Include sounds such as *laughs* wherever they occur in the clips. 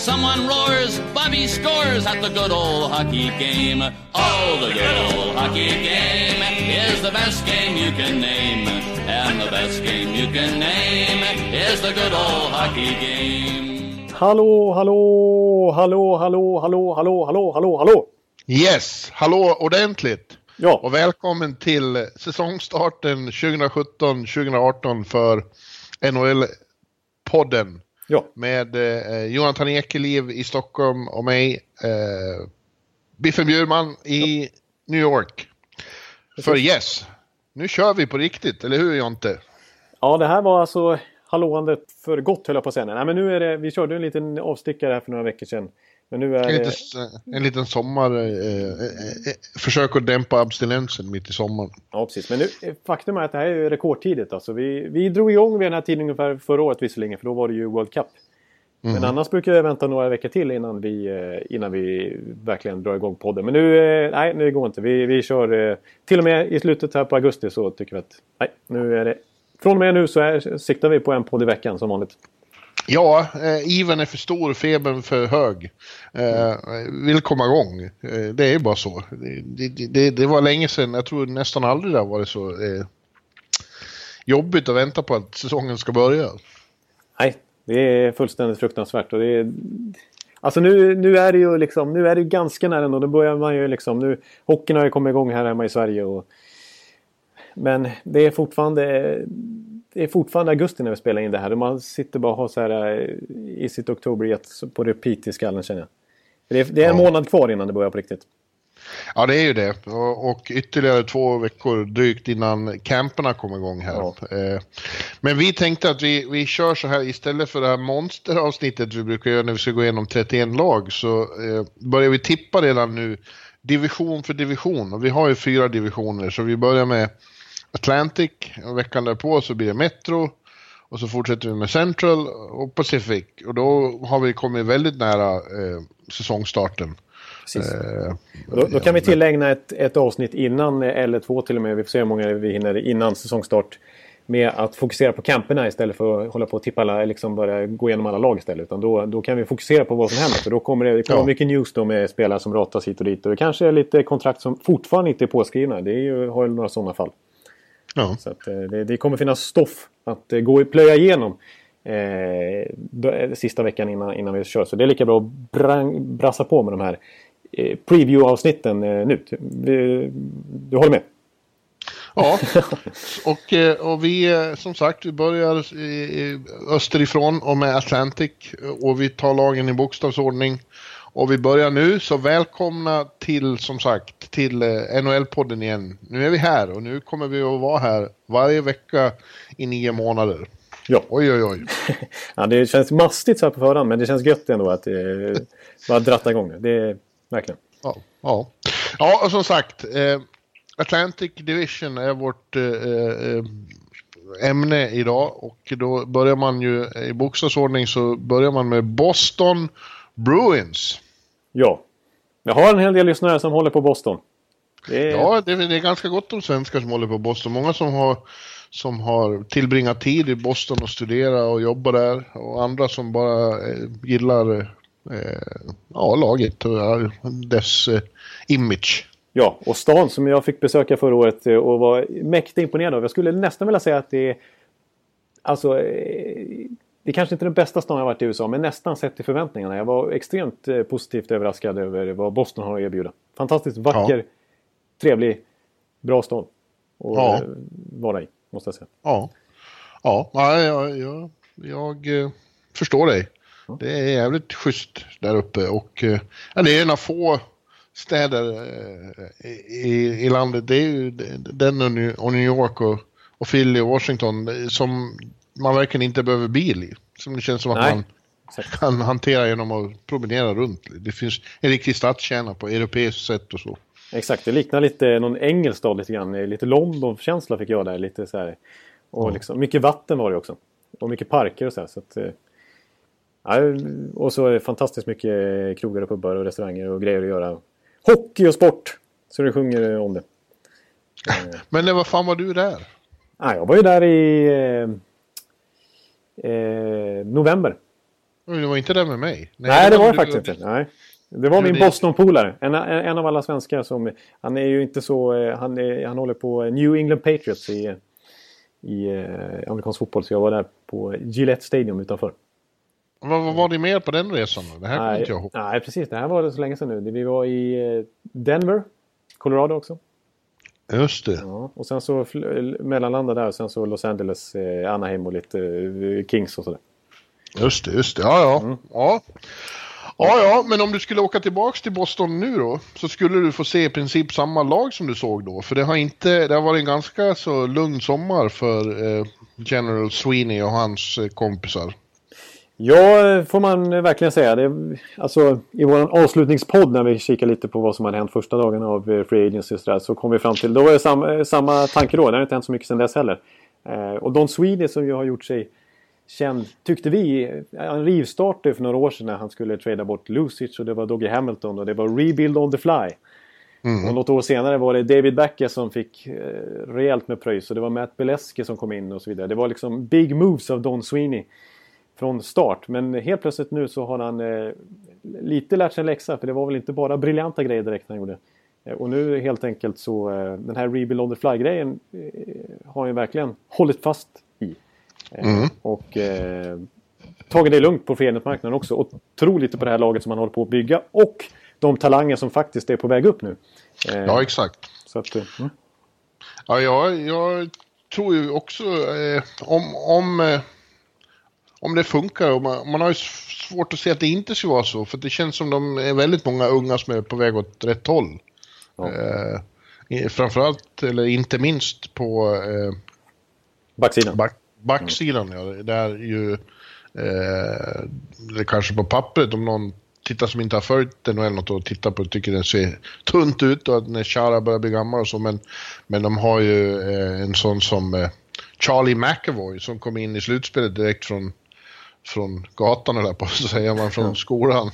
Someone roars, Bobby scores at the good old hockey game. Oh, the good old hockey game is the best game you can name. And the best game you can name is the good old hockey game. Hallå, hallå, hallå, hallå, hallå, hallå, hallå, hallå, hallå. Yes, hallå ordentligt. Ja, Och välkommen till säsongstarten 2017-2018 för NHL-podden. Ja, Med eh, Jonathan Ekeliv i Stockholm och mig, eh, Biffen Bjurman i New York. För yes, nu kör vi på riktigt, eller hur Jonte? ja, det här var alltså hallåandet för gott höll jag på att säga. Nej, men nu är det, vi körde en liten avstickare här för några veckor sedan. Men nu är En det... liten, en liten sommar, eh, eh, eh, försök att dämpa abstinensen mitt i sommaren. Ja, precis. Men nu, faktum är att det här är rekordtidigt. Alltså, vi, vi drog igång vid den här tiden ungefär förra året visserligen, för då var det ju World Cup. Men annars brukar jag vänta några veckor till innan vi, eh, innan vi verkligen drar igång podden. Men nu, eh, nej, nu går inte. Vi, vi kör eh, till och med i slutet här på augusti så tycker vi att nej, nu är det... Från och med nu så är, siktar vi på en podd i veckan som vanligt. Ja, eh, Ivan är för stor, febern för hög. Eh, vill komma igång. Eh, det är bara så. Det, det, det, det var länge sedan, jag tror nästan aldrig det har varit så eh, jobbigt att vänta på att säsongen ska börja. Nej, det är fullständigt fruktansvärt. Och det är, alltså nu, nu är det ju liksom, nu är det ju ganska nära ändå. Nu börjar man ju liksom, nu, hockeyn har ju kommit igång här hemma i Sverige. Och, men det är fortfarande, det är fortfarande augusti när vi spelar in det här. Man sitter bara och har så här eh, i sitt oktober på repeat i skallen känner jag. Det är, det är en Ja. månad kvar innan det börjar på riktigt. Ja, det är ju det. Och, och ytterligare två veckor drygt innan camperna kommer igång här. Ja. Eh, men vi tänkte att vi, vi kör så här istället för det här monsteravsnittet vi brukar göra när vi ska gå igenom 31 lag så eh, börjar vi tippa redan nu division för division. Och vi har ju fyra divisioner så vi börjar med Atlantic och veckan därpå så blir det Metro. Och så fortsätter vi med Central och Pacific. Och då har vi kommit väldigt nära eh, säsongstarten. Eh, Då, då kan vi tillägna ett, ett avsnitt innan, eh, eller två till och med, vi får se hur många vi hinner innan säsongstart. Med att fokusera på camperna istället för att hålla på och tippa alla, liksom börja gå igenom alla lag istället. Utan då, då kan vi fokusera på vad som händer. För då kommer det, det kommer Ja. mycket news då med spelare som ratas hit och dit. Och det kanske är lite kontrakt som fortfarande inte är påskrivna. Det är ju, har ju några sådana fall. Ja. Så att, eh, det, det kommer finnas stoff att eh, gå och plöja igenom eh, b- sista veckan innan, innan vi kör. Så det är lika bra att brang, brassa på med de här eh, preview-avsnitten eh, nu. Vi, du håller med? Ja, *laughs* och, eh, och vi eh, som sagt vi börjar österifrån och med Atlantic och vi tar lagen i bokstavsordning. Och vi börjar nu, så välkomna till som sagt till eh, NHL-podden igen. Nu är vi här och nu kommer vi att vara här varje vecka i nio månader. Ja. Oj, oj, oj. *laughs* ja. Det känns mastigt så här på förhand men det känns gött ändå att eh, bara dratta igång det. Det är verkligen. Ja, ja. ja och som sagt, eh, Atlantic Division är vårt eh, eh, ämne idag och då börjar man ju i bokstavsordning så börjar man med Boston Bruins. Ja. Jag har en hel del lyssnare som håller på Boston. Det är, Ja, det, är- det är ganska gott om svenskar som håller på Boston. Många som har, som har tillbringat tid i Boston och studera och jobba där och andra som bara eh, gillar eh, ja, laget och ja, dess eh, image. Ja, och stan som jag fick besöka förra året eh, och var mäktigt imponerad av. Jag skulle nästan vilja säga att det är... Alltså... Det är kanske inte den bästa stan jag varit i USA, men nästan sett till förväntningarna. Jag var extremt eh, positivt överraskad över vad Boston har att erbjuda. Fantastiskt vacker, trevlig, bra stad. Och Ja. eh, vara i, måste jag säga. Ja, ja, ja jag, jag, jag eh, förstår dig. Det är jävligt schysst där uppe och eh, ja, det är en av få städer i, i landet. Det är ju den och New, och New York och, och Philly och Washington som man verkligen inte behöver bil i. Som det känns som att Nej. man Exakt. kan hantera genom att promenera runt. Det finns en riktig stadskärna på europeiskt sätt och så. Exakt, det liknar lite någon engelsk stad lite grann. Lite London-känsla fick jag där. Lite så här. Och Ja. liksom, mycket vatten var det också. Och mycket parker och så här. Så att, eh, ja, och så är det fantastiskt mycket krogar och pubbar och restauranger och grejer att göra. Hockey och sport! Så det sjunger om det. *laughs* Men när, vad fan var du där? Ja, jag var ju där i eh, november. Du var inte där med mig? Nej, det var du- faktiskt inte. Nej. Det var min det- Boston-polare. En, en av alla svenskar som... Han är ju inte så... eh, Han, är, han håller på New England Patriots i, i eh, amerikansk fotboll. Så jag var där på Gillette Stadium utanför. Vad, vad var ni mer på den resan? Det här Nej, inte jag ihåg. nej, precis. Det här var det så länge sedan nu. Vi var i eh, Denver, Colorado också. Just det. Ja. Och sen så mellanlandade där och sen så Los Angeles, eh, Anaheim och lite eh, Kings och sådär. Just det, just det. Ja, ja. Mm. ja. Ja, ja, men om du skulle åka tillbaks till Boston nu då så skulle du få se i princip samma lag som du såg då. För det har inte, det har varit en ganska så lugn sommar för eh, General Sweeney och hans eh, kompisar. Ja, får man verkligen säga. Det, alltså, I vår avslutningspodd när vi kikar lite på vad som hade hänt första dagarna av eh, Free Agency och så, där, så kom vi fram till, då var det samma, eh, samma tanke då. Det har inte hänt så mycket sedan dess heller. Eh, och Don Sweeney som ju har gjort sig känd, tyckte vi, eh, han rivstartade för några år sedan när han skulle trada bort Lucic och det var Doggy Hamilton och det var rebuild on the fly. Och något år senare var det David Becke som fick eh, rejält med pröjs och det var Matt Beleski som kom in och så vidare. Det var liksom big moves av Don Sweeney från start. Men helt plötsligt nu så har han eh, lite lärt sig en läxa. För det var väl inte bara briljanta grejer direkt han gjorde. Eh, och nu helt enkelt så eh, den här Rebuild on the Fly-grejen eh, har han ju verkligen hållit fast i. Eh, Och eh, tagit det lugnt på föreningsmarknaden också. Och tro lite på det här laget som han håller på att bygga. Och de talanger som faktiskt är på väg upp nu. Ja, exakt. så att, mm. Ja, jag, jag tror ju också om, om, om det funkar och man, man har ju svårt att se att det inte ska vara så för det känns som de är väldigt många unga som är på väg åt rätt håll. Ja. Eh, framförallt, eller inte minst på eh, Backsidan. back, backsidan. Ja, där ju, eh, det kanske på pappret om någon tittar som inte har följt den eller något och tittar på det tycker den ser tunt ut och att när Chara börjar bli gammal och så men, men de har ju eh, en sån som eh, Charlie McAvoy som kom in i slutspelet direkt från från gatan eller på *laughs* så säger man från skolan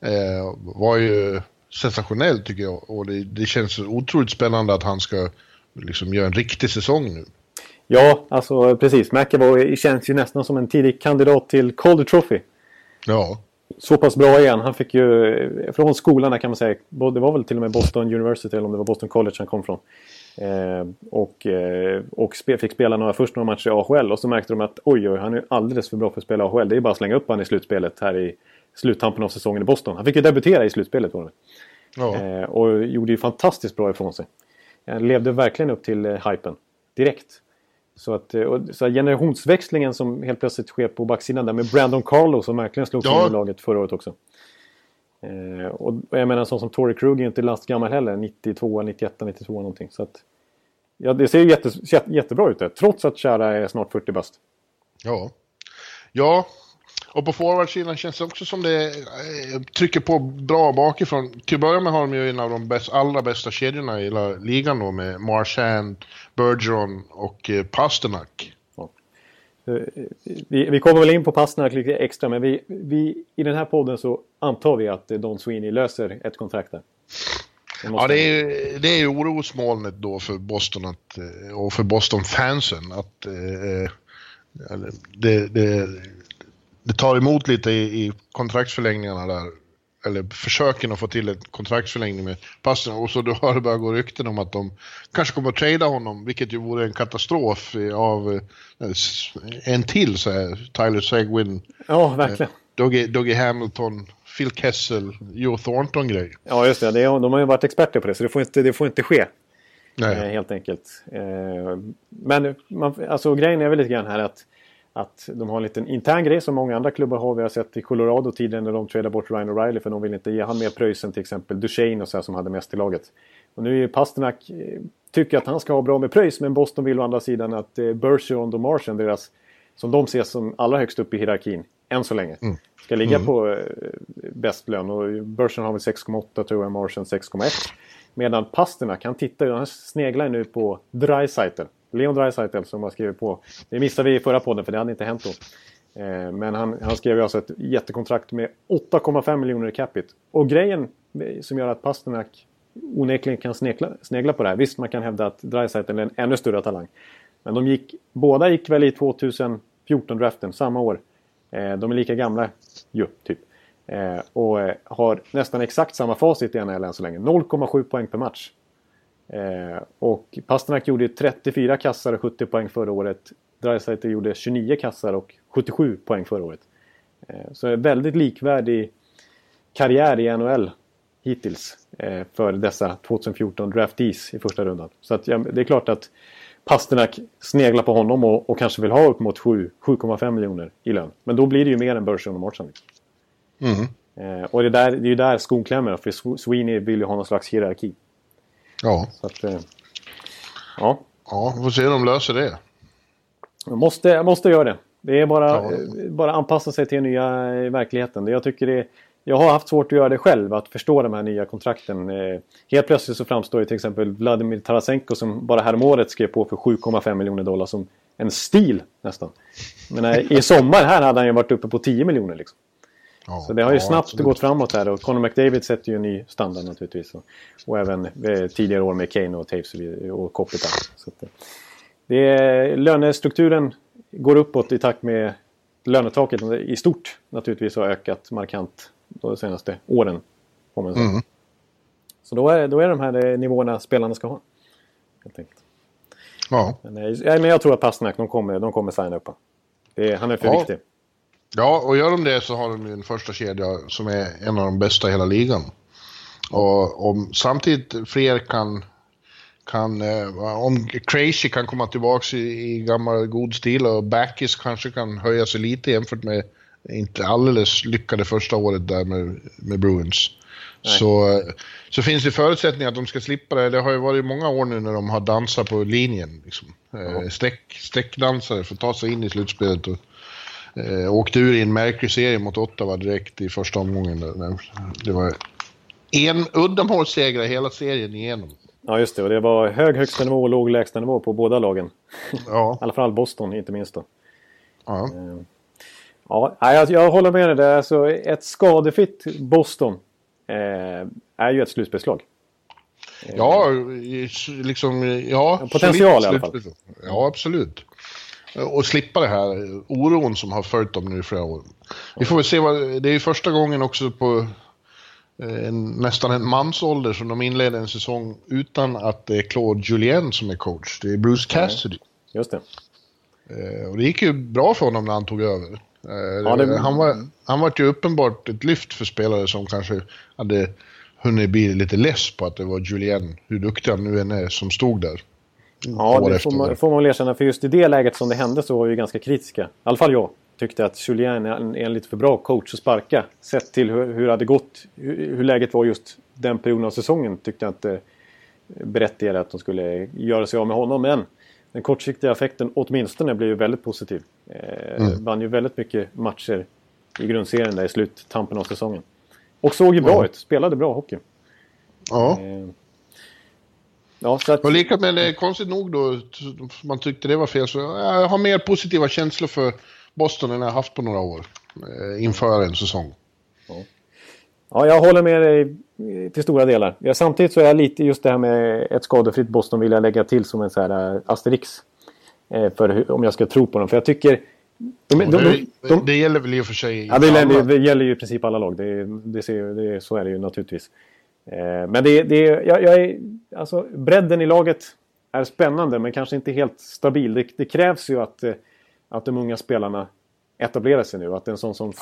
eh, var ju sensationell tycker jag och det, det känns otroligt spännande att han ska liksom göra en riktig säsong nu. Ja, alltså precis. McAvoy känns ju nästan som en tidig kandidat till Calder Trophy. Ja, Så pass bra är han. Fick ju eh, från skolan kan man säga. Det var väl till och med Boston University eller om det var Boston College han kom från. Eh, och eh, och spe, fick spela några, först några matcher i AHL och så märkte de att oj, oj, han är alldeles för bra för att spela AHL. Det är bara att slänga upp han i slutspelet här i sluttampen av säsongen i Boston. Han fick ju debutera i slutspelet var det. ja. Eh, och gjorde ju fantastiskt bra ifrån sig. Han levde verkligen upp till eh, hypen direkt. Så att eh, så generationsväxlingen som helt plötsligt sker på backsidan där med Brandon Carlo som verkligen slog Ja. i laget förra året också. Eh, och, och jag menar en sån som Tory Krug är inte lastgammal heller. 92, 91, 92 någonting. Så att, ja, det ser ju jätte, jättebra ut det. Trots att Chara är snart 40 bast. Ja. Ja, och på forwardsidan känns det också som det eh, trycker på bra bakifrån. Till att börja med har de ju en av de bäst, allra bästa kedjorna i hela ligan då med Marchand, Bergeron och eh, Pasternak. Eh, Vi, vi kommer väl in på Pasternak lite extra men vi, vi, i den här podden så antar vi att eh, Don Sweeney löser ett kontrakt där. Ja, det är, ju- det är ju orosmolnet då för Boston att, eh, och för Boston-fansen att eh, eller, det, det, det tar emot lite i, i kontraktsförlängningarna där. Eller försöken att få till en kontraktsförlängning med Pasternak. Och så då har det börjat gå rykten om att de kanske kommer att trada honom, vilket ju vore en katastrof eh, av eh, en till så här, Tyler Seguin, Ja, verkligen. Dougie, Dougie Hamilton, Phil Kessel, Joe Thornton-grej. Ja, just det. det de har ju varit experter på det så det får inte, det får inte ske. Nej. Eh, helt enkelt. Eh, men man, alltså, grejen är väl lite grann här att, att de har en liten intern grej som många andra klubbar har. Vi har sett i Colorado tidigare när de tradade bort Ryan O'Reilly för de vill inte ge han mer pröjs än till exempel Duchene och så här, som hade mest i laget. Och nu är ju Pasternak eh, tycker att han ska ha bra med pröjs men Boston vill å andra sidan att eh, Bergeron och Martian, deras, som de ser som allra högst upp i hierarkin, än så länge, ska ligga på eh, bäst lön. Och Bergeron har väl 6,8 tror jag, Martian 6,1. Medan Pasternak, han tittar ju, han sneglar nu på Dreisaitl. Leon Draisaitl som har skrivit på. Det missade vi i förra podden för det hade inte hänt då. Eh, men han, han skrev ju alltså ett jättekontrakt med 8,5 miljoner i capita. Och grejen som gör att Pasternak onekligen kan snegla, snegla på det här. Visst, man kan hävda att Dreisaitl är en ännu större talang. Men de gick, båda gick väl i 2014-draften, samma år. Eh, de är lika gamla ju, typ. Eh, och har nästan exakt samma facit i NHL än så länge. 0,7 poäng per match. Eh, och Pasternak gjorde 34 kassar och 70 poäng förra året. Dreisaitl gjorde 29 kassar och 77 poäng förra året. Eh, så en väldigt likvärdig karriär i NHL hittills eh, för dessa 2014 draftees i första rundan. Så att, ja, det är klart att Pasternak sneglar på honom och, och kanske vill ha upp mot 7,5 miljoner i lön. Men då blir det ju mer än Bergeron och Marchand. Mm. Eh, och det, där, det är ju där skon klämmer, för Sweeney vill ju ha någon slags hierarki. Ja. Så att, eh, ja. Ja, vi får se om de löser det. Jag måste, jag måste göra det. Det är bara, ja. Eh, bara anpassa sig till den nya eh, verkligheten. Jag tycker det jag har haft svårt att göra det själv, att förstå de här nya kontrakten. Helt plötsligt så framstår ju till exempel Vladimir Tarasenko som bara häromåret skrev på för 7,5 miljoner dollar som en stil nästan. Men i sommar här hade han ju varit uppe på 10 miljoner liksom. Ja, så det har ju ja, snabbt absolut. gått framåt här och Conor McDavid sätter ju en ny standard naturligtvis. Och, och även eh, tidigare år med Kane och Taves och Kopitar. Så att, det är, lönestrukturen går uppåt i takt med lönetaket i stort naturligtvis har ökat markant de senaste åren. Man säga. Mm. Så då är, då är de här nivåerna spelarna ska ha. Helt enkelt. Ja. Men, eh, men jag tror att Pasternak, de kommer, de kommer signa upp det, Han är för ja. viktig. Ja, och gör de det så har de en första kedja som är en av de bästa i hela ligan. Och om samtidigt fler kan, kan eh, om Crazy kan komma tillbaka i, i gammal god stil och Backis kanske kan höja sig lite jämfört med inte alldeles lyckade första året där med, med Bruins. Så, så finns det förutsättningar att de ska slippa det. Det har ju varit många år nu när de har dansat på linjen. Liksom. Eh, streck, streckdansare för att ta sig in i slutspelet. Och, eh, åkte ur i en märklig serie mot Ottawa direkt i första omgången. Det var en uddamålsseger hela serien igenom. Ja, just det. Och det var hög högsta nivå och låg lägsta nivå på båda lagen. Ja. *laughs* I alla fall Boston, inte minst då. Ja. Eh, Ja, jag, jag håller med dig Alltså, ett skadefritt Boston eh, är ju ett slutspelslag. Ja, liksom... Ja, Potential i alla fall. Ja, absolut. Och slippa det här oron som har följt dem nu i flera år. Vi får väl se vad... Det är ju första gången också på eh, en, nästan en mansålder som de inleder en säsong utan att det är Claude Julien som är coach. Det är Bruce Cassidy. Just det. Eh, och det gick ju bra för honom när han tog över. Eh, ja, det... han, var, han var ju uppenbart ett lyft för spelare som kanske hade hunnit bli lite less på att det var Julien, hur duktig han nu än är, som stod där. Ja, det får man, får man väl erkänna. För just i det läget som det hände så var vi ganska kritiska. I alla fall jag tyckte att Julien är en, en lite för bra coach att sparka. Sett till hur, hur det hade gått, hur, hur, läget var just den perioden av säsongen tyckte jag inte berättigade att de skulle göra sig av med honom. Men den kortsiktiga effekten åtminstone blev ju väldigt positiv. Eh, mm. Vann ju väldigt mycket matcher i grundserien där i sluttampen av säsongen. Och såg ju bra ja. ut, spelade bra hockey. Ja. Eh, ja så att... Och lika med det, konstigt nog då, man tyckte det var fel, så jag har mer positiva känslor för Boston än jag haft på några år. Eh, inför en säsong. Ja. Ja, jag håller med dig till stora delar. Ja, samtidigt så är jag lite just det här med ett skadefritt Boston vill jag lägga till som en så här asterix. Eh, för hur, om jag ska tro på dem. För jag tycker... De, de, de, de, det gäller väl i och för sig ja, det, gäller, det gäller ju i princip alla lag. Det, det, ser, det, så är det ju naturligtvis. Eh, men det, det, jag, jag är, alltså, bredden i laget är spännande men kanske inte helt stabil. Det, det krävs ju att, att de unga spelarna etablerar sig nu. Att en sån som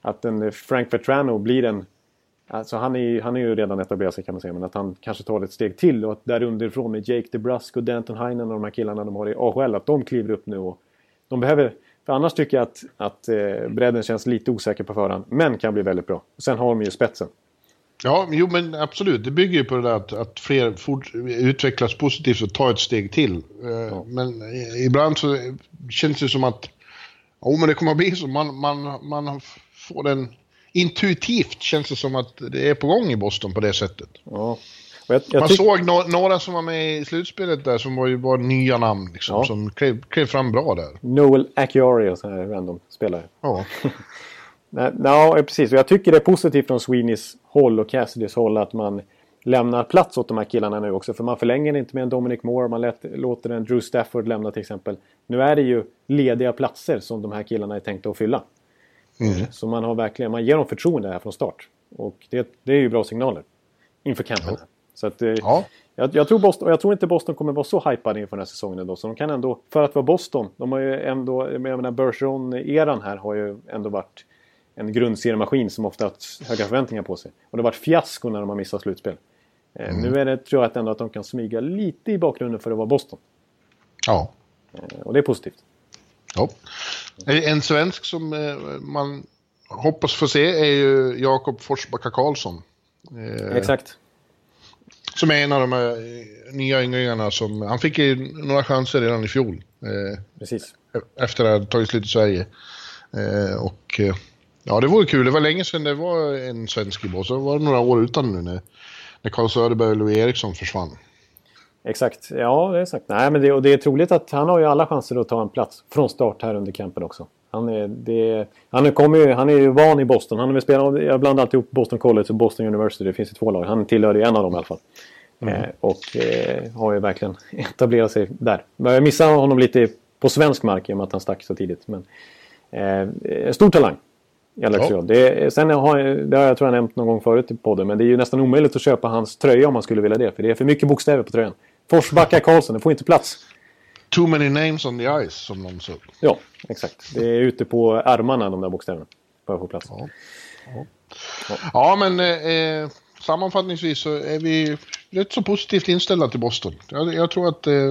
att en Frank Vetrano blir en... Alltså han är, han är ju redan etablerad sig kan man säga, men att han kanske tar ett steg till och att där underifrån med Jake DeBrusk och Danton Heinen och de här killarna de har i AHL, att de kliver upp nu och de behöver... För annars tycker jag att, att eh, bredden känns lite osäker på förhand, men kan bli väldigt bra. Sen har de ju spetsen. Ja, jo men absolut. Det bygger ju på det där att, att fler fort, utvecklas positivt och tar ett steg till. Eh, ja. Men ibland så känns det som att Jo, men det kommer att bli så. Man, man, man får den... Intuitivt känns det som att det är på gång i Boston på det sättet. Ja, Jag, jag Man såg no några som var med i slutspelet där som var ju bara nya namn liksom, ja. som klev, klev, fram bra där. Noel Acciari och sådana här random spelare. Ja. *laughs* Nej, no, precis. Och jag tycker det är positivt från Sweeneys håll och Cassidys håll att man lämnar plats åt de här killarna nu också. För man förlänger inte med en Dominic Moore, man lät, låter en Drew Stafford lämna till exempel. Nu är det ju lediga platser som de här killarna är tänkta att fylla. Mm. Så man, har verkligen, man ger dem förtroende här från start. Och det, det är ju bra signaler inför campen. Ja. Så att, eh, ja. jag, jag, tror Boston, jag tror inte Boston kommer vara så hypade inför den här säsongen ändå. Så de kan ändå, för att vara Boston, de har ju ändå, jag menar Bergeron-eran här har ju ändå varit en grundseriemaskin som ofta haft höga förväntningar på sig. Och det har varit fiasko när de har missat slutspel. Eh, mm. Nu är det, tror jag att ändå att de kan smyga lite i bakgrunden för att vara Boston. Ja. Eh, och det är positivt. Ja. En svensk som man hoppas få se är ju Jakob Forsbacka Karlsson. Exakt. Som är en av de här nya ynglingarna som... Han fick ju några chanser redan i fjol. Precis. Efter att ha tagit slut i Sverige. Och Ja, det vore kul. Det var länge sedan det var en svensk i båt. Så var det några år utan nu när, när Carl Söderberg och Louis Eriksson försvann. Exakt. Ja, det är exakt. Nej, men det, och det är troligt att han har ju alla chanser att ta en plats från start här under campen också. Han är, det, han, är, ju, han är ju van i Boston. Han har spelat, jag blandar alltid ihop Boston College och Boston University. Det finns ju två lag. Han tillhör ju en av dem i alla fall. Mm. Eh, och eh, har ju verkligen *laughs* etablerat sig där. Jag missade honom lite på svensk mark i och med att han stack så tidigt. Men, eh, stor talang. Allra ja. det, sen har, det har jag tror jag nämnt någon gång förut i podden, men det är ju nästan omöjligt att köpa hans tröja om man skulle vilja det. För det är för mycket bokstäver på tröjan. Forsbacka Karlsson, det får inte plats. Too many names on the ice, som de sa. Ja, exakt. Det är ute på armarna, de där bokstäverna. För att få plats. Ja, ja. ja men eh, sammanfattningsvis så är vi rätt så positivt inställda till Boston. Jag, jag tror att eh,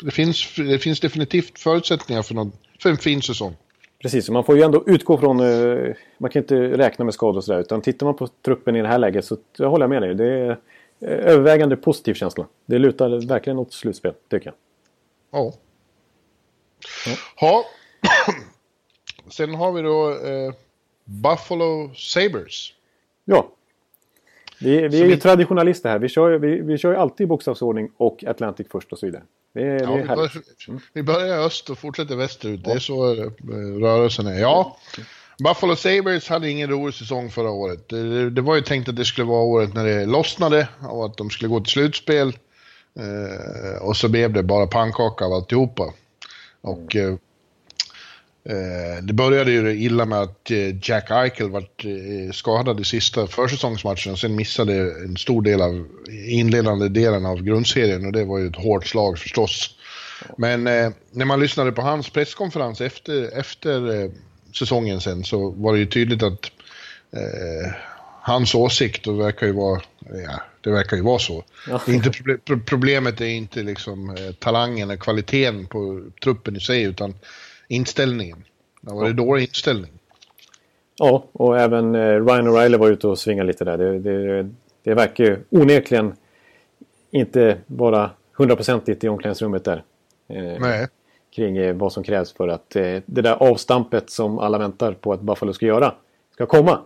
det, finns, det finns definitivt förutsättningar för, någon, för en fin säsong. Precis, man får ju ändå utgå från... Eh, man kan inte räkna med skador och sådär. Utan tittar man på truppen i det här läget så jag håller jag med dig. Det är eh, övervägande positiv känsla. Det lutar verkligen åt slutspel, tycker jag. Ja. Ja. *clears throat* Sen har vi då eh, Buffalo Sabres. Ja. Vi, vi är ju traditionalister här. Vi kör, vi, vi kör ju alltid bokstavsordning och Atlantic först och så vidare. Det, ja, är vi, bör, mm. vi börjar öst och fortsätter västerut. Ja. Det är så eh, rörelsen är. Ja, Buffalo Sabres hade ingen rolig säsong förra året. Det, det, var ju tänkt att det skulle vara året när det lossnade och att de skulle gå till slutspel. Eh, och så blev det bara pannkaka av alltihopa. Och mm. Eh, det började ju illa med att eh, Jack Eichel var eh, skadad i sista försäsongsmatchen och sen missade en stor del av inledande delen av grundserien och det var ju ett hårt slag förstås. Men när man lyssnade på hans presskonferens efter, efter säsongen sen så var det ju tydligt att eh, hans åsikt och verkar ju vara, ja, det verkar ju vara så. Ja. inte, problemet är inte liksom eh, talangen och kvaliteten på truppen i sig utan inställningen. Det var det dålig inställning. Ja, och även eh, Ryan O'Reilly var ute och svingade lite där. Det, det, det verkar ju onekligen inte vara hundraprocentigt i omklädningsrummet där. Eh, Nej. Kring eh, vad som krävs för att det där avstampet som alla väntar på att Buffalo ska göra ska komma.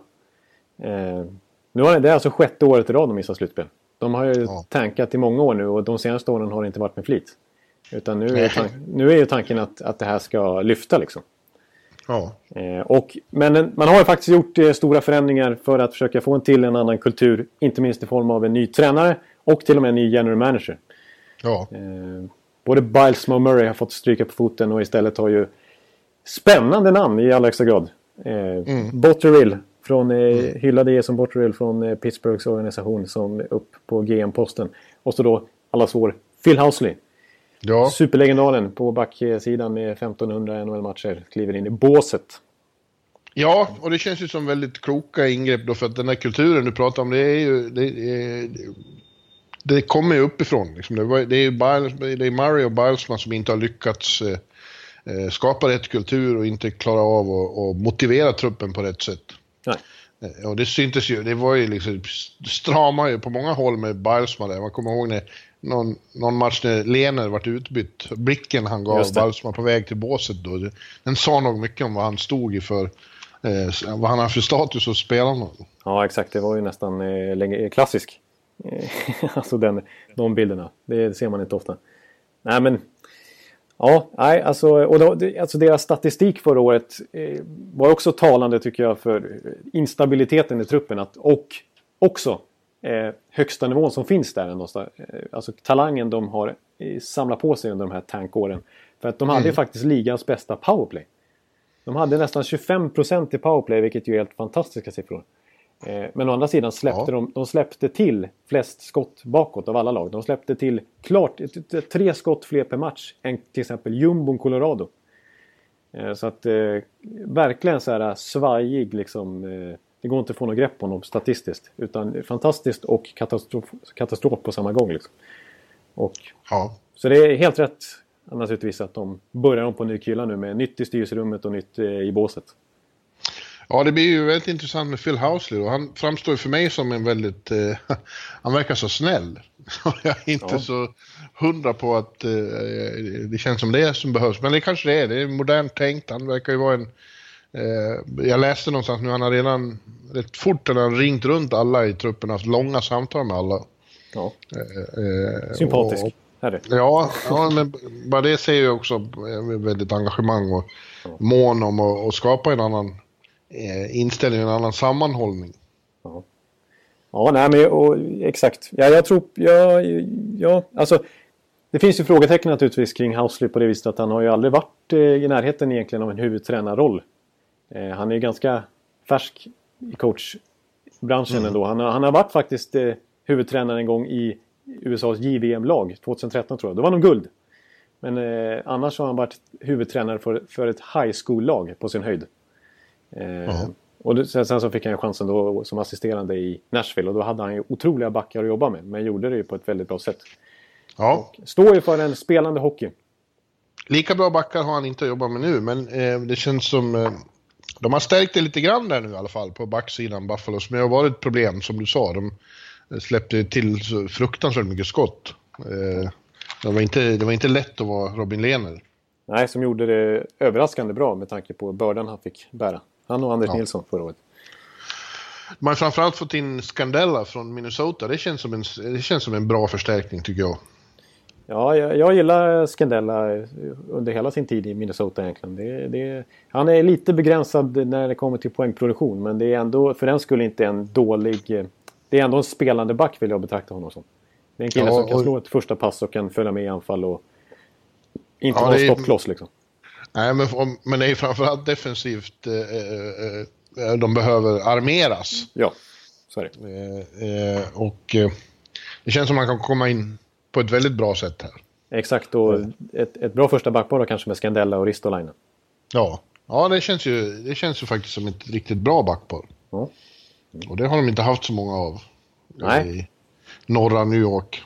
Nu har det, det är alltså sjätte året i rad de missar slutspel. De har ju ja. tankat i många år nu och de senaste åren har det inte varit med flit. Utan nu är, tank, nu är ju tanken att, att det här ska lyfta liksom. Ja. Eh, och, men man har ju faktiskt gjort eh, stora förändringar för att försöka få en till en annan kultur. Inte minst i form av en ny tränare och till och med en ny general manager. Ja. Eh, både Biles och Murray har fått stryka på foten och istället har ju spännande namn i allra högsta grad. Eh, mm. Botterill från eh, mm. hyllade Jason Botterill från eh, Pittsburghs organisation som upp på GM-posten. Och så då allas vår Phil Housley Ja. Superlegendaren på backsidan med 1500 NHL-matcher kliver in i båset. Ja, och det känns ju som väldigt kloka ingrepp då för att den här kulturen du pratar om det är ju... Det, är, det kommer ju uppifrån. Liksom. Det, är, det, är Biles, det är Murray och Bilesman som inte har lyckats eh, eh skapa rätt kultur och inte klara av att motivera truppen på rätt sätt. Nej. Eh, och det syntes ju, det var ju liksom, strama ju på många håll med Bilesman där. Man kommer ihåg när någon, någon match när Lener vart utbytt. Blicken han gav Balsman på väg till båset då. Den sa nog mycket om vad han stod i för. Eh, vad han har för status hos spelarna. Ja exakt, det var ju nästan eh, klassisk. *laughs* alltså den, de bilderna. Det ser man inte ofta. Nej men... Ja, nej, alltså, och då, alltså deras statistik förra året eh, var också talande tycker jag för instabiliteten i truppen. Att, och också eh, högsta nivån som finns där. Någonstans. Eh, alltså talangen de har eh, samlat på sig under de här tankåren. För att de hade mm. faktiskt ligans bästa powerplay. De hade nästan 25% i powerplay vilket ju är helt fantastiska siffror. Eh, men å andra sidan släppte ja. de, de släppte till flest skott bakåt av alla lag. De släppte till klart tre skott fler per match än till exempel jumbon Colorado. Eh, så att eh, verkligen så här svajig liksom. Det går inte att få något grepp på honom statistiskt. Utan fantastiskt och katastrof, katastrof på samma gång. Liksom. Och, ja. Så det är helt rätt naturligtvis att de börjar om på ny kyla nu med nytt i styrelserummet och nytt eh, i båset. Ja, det blir ju väldigt intressant med Phil Housley och han framstår ju för mig som en väldigt... Eh, *laughs* han verkar så snäll. *laughs* Jag är inte ja. så hundra på att eh, det känns som det som behövs. Men det kanske det är. Det är modernt tänkt. Han verkar ju vara en... Eh, jag läste någonstans nu, han har redan rätt fort han ringt runt alla i truppen, haft långa samtal med alla. Ja. Eh, eh, Sympatisk. Och, Ja, ja, men bara det säger ju också väldigt engagemang och mån om att skapa en annan eh, inställning, en annan sammanhållning. Ja, ja nej men och, exakt. Ja, jag tror, ja, ja, alltså det finns ju frågetecken naturligtvis kring Housley på det viset att han har ju aldrig varit eh, i närheten egentligen av en huvudtränarroll. Eh, han är ju ganska färsk i coachbranschen mm. ändå. Han har, han har varit faktiskt eh, huvudtränare en gång i USAs JVM-lag 2013 tror jag. Då var de guld. Men eh, annars har han varit huvudtränare för, för ett high school-lag på sin höjd. Eh, och sen, sen, så fick han ju chansen då som assisterande i Nashville och då hade han ju otroliga backar att jobba med. Men gjorde det ju på ett väldigt bra sätt. Ja. Och står ju för en spelande hockey. Lika bra backar har han inte att jobba med nu, men eh, det känns som... Eh, de har stärkt det lite grann där nu i alla fall på backsidan, Buffalo, som har varit ett problem som du sa. De, släppte till fruktansvärt mycket skott. Eh, det var, inte, det var inte lätt att vara Robin Lehner. Nej, som gjorde det överraskande bra med tanke på bördan han fick bära. Han och Anders ja. Nilsson förra året. Man har framförallt fått in Scandella från Minnesota. Det känns som en, det känns som en bra förstärkning tycker jag. Ja, jag, jag gillar Scandella under hela sin tid i Minnesota egentligen. Det, det, han är lite begränsad när det kommer till poängproduktion men det är ändå för den skulle inte en dålig det är ändå en spelande back vill jag betrakta honom som. Det är en kille ja, som kan slå ett första pass och kan följa med i anfall och inte ja, vara stoppkloss liksom. Nej, men, men det är framförallt defensivt eh, eh, eh, de behöver armeras. Ja, så är det. Eh, och eh, det känns som man kan komma in på ett väldigt bra sätt här. Exakt, och ett, ett bra första backpar kanske med Scandella och Ristolainen. Ja, ja det, känns ju, det känns ju faktiskt som ett riktigt bra backpar. Ja. Och det har de inte haft så många av. Nej. I norra New York.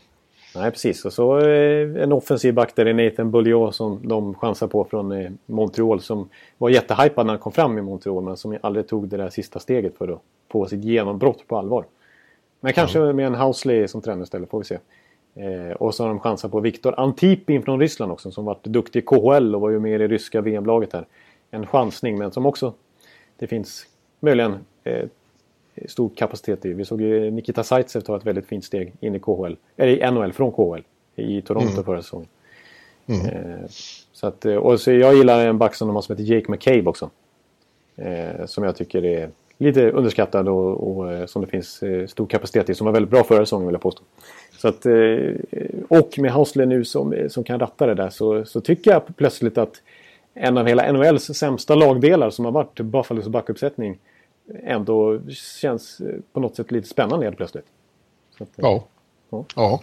Nej, precis. Och så eh, en offensiv back där är Nathan Bulliot som de chansar på från eh, Montreal som var jättehypad när han kom fram i Montreal men som aldrig tog det där sista steget för att få sitt genombrott på allvar. Men kanske ja. med en Housley som tränare istället, får vi se. Eh, och så har de chansar på Viktor Antipin från Ryssland också som varit duktig i KHL och var ju med i det ryska VM-laget här. En chansning men som också det finns möjligen eh, stor kapacitet i. Vi såg ju Nikita Zaitsev ta ett väldigt fint steg in i KHL. Eller i NHL från KHL. I Toronto mm. förra säsongen. Mm. Eh, så att, eh, och så jag gillar en back som de har som heter Jake McCabe också. Eh, som jag tycker är lite underskattad och, och eh, som det finns eh, stor kapacitet i. Som var väldigt bra förra säsongen vill jag påstå. Så att, eh, och med Hausler nu som, som kan ratta det där så, så tycker jag plötsligt att en av hela NHLs sämsta lagdelar som har varit Buffalos backuppsättning ändå känns på något sätt lite spännande helt plötsligt. Att, ja. ja. ja.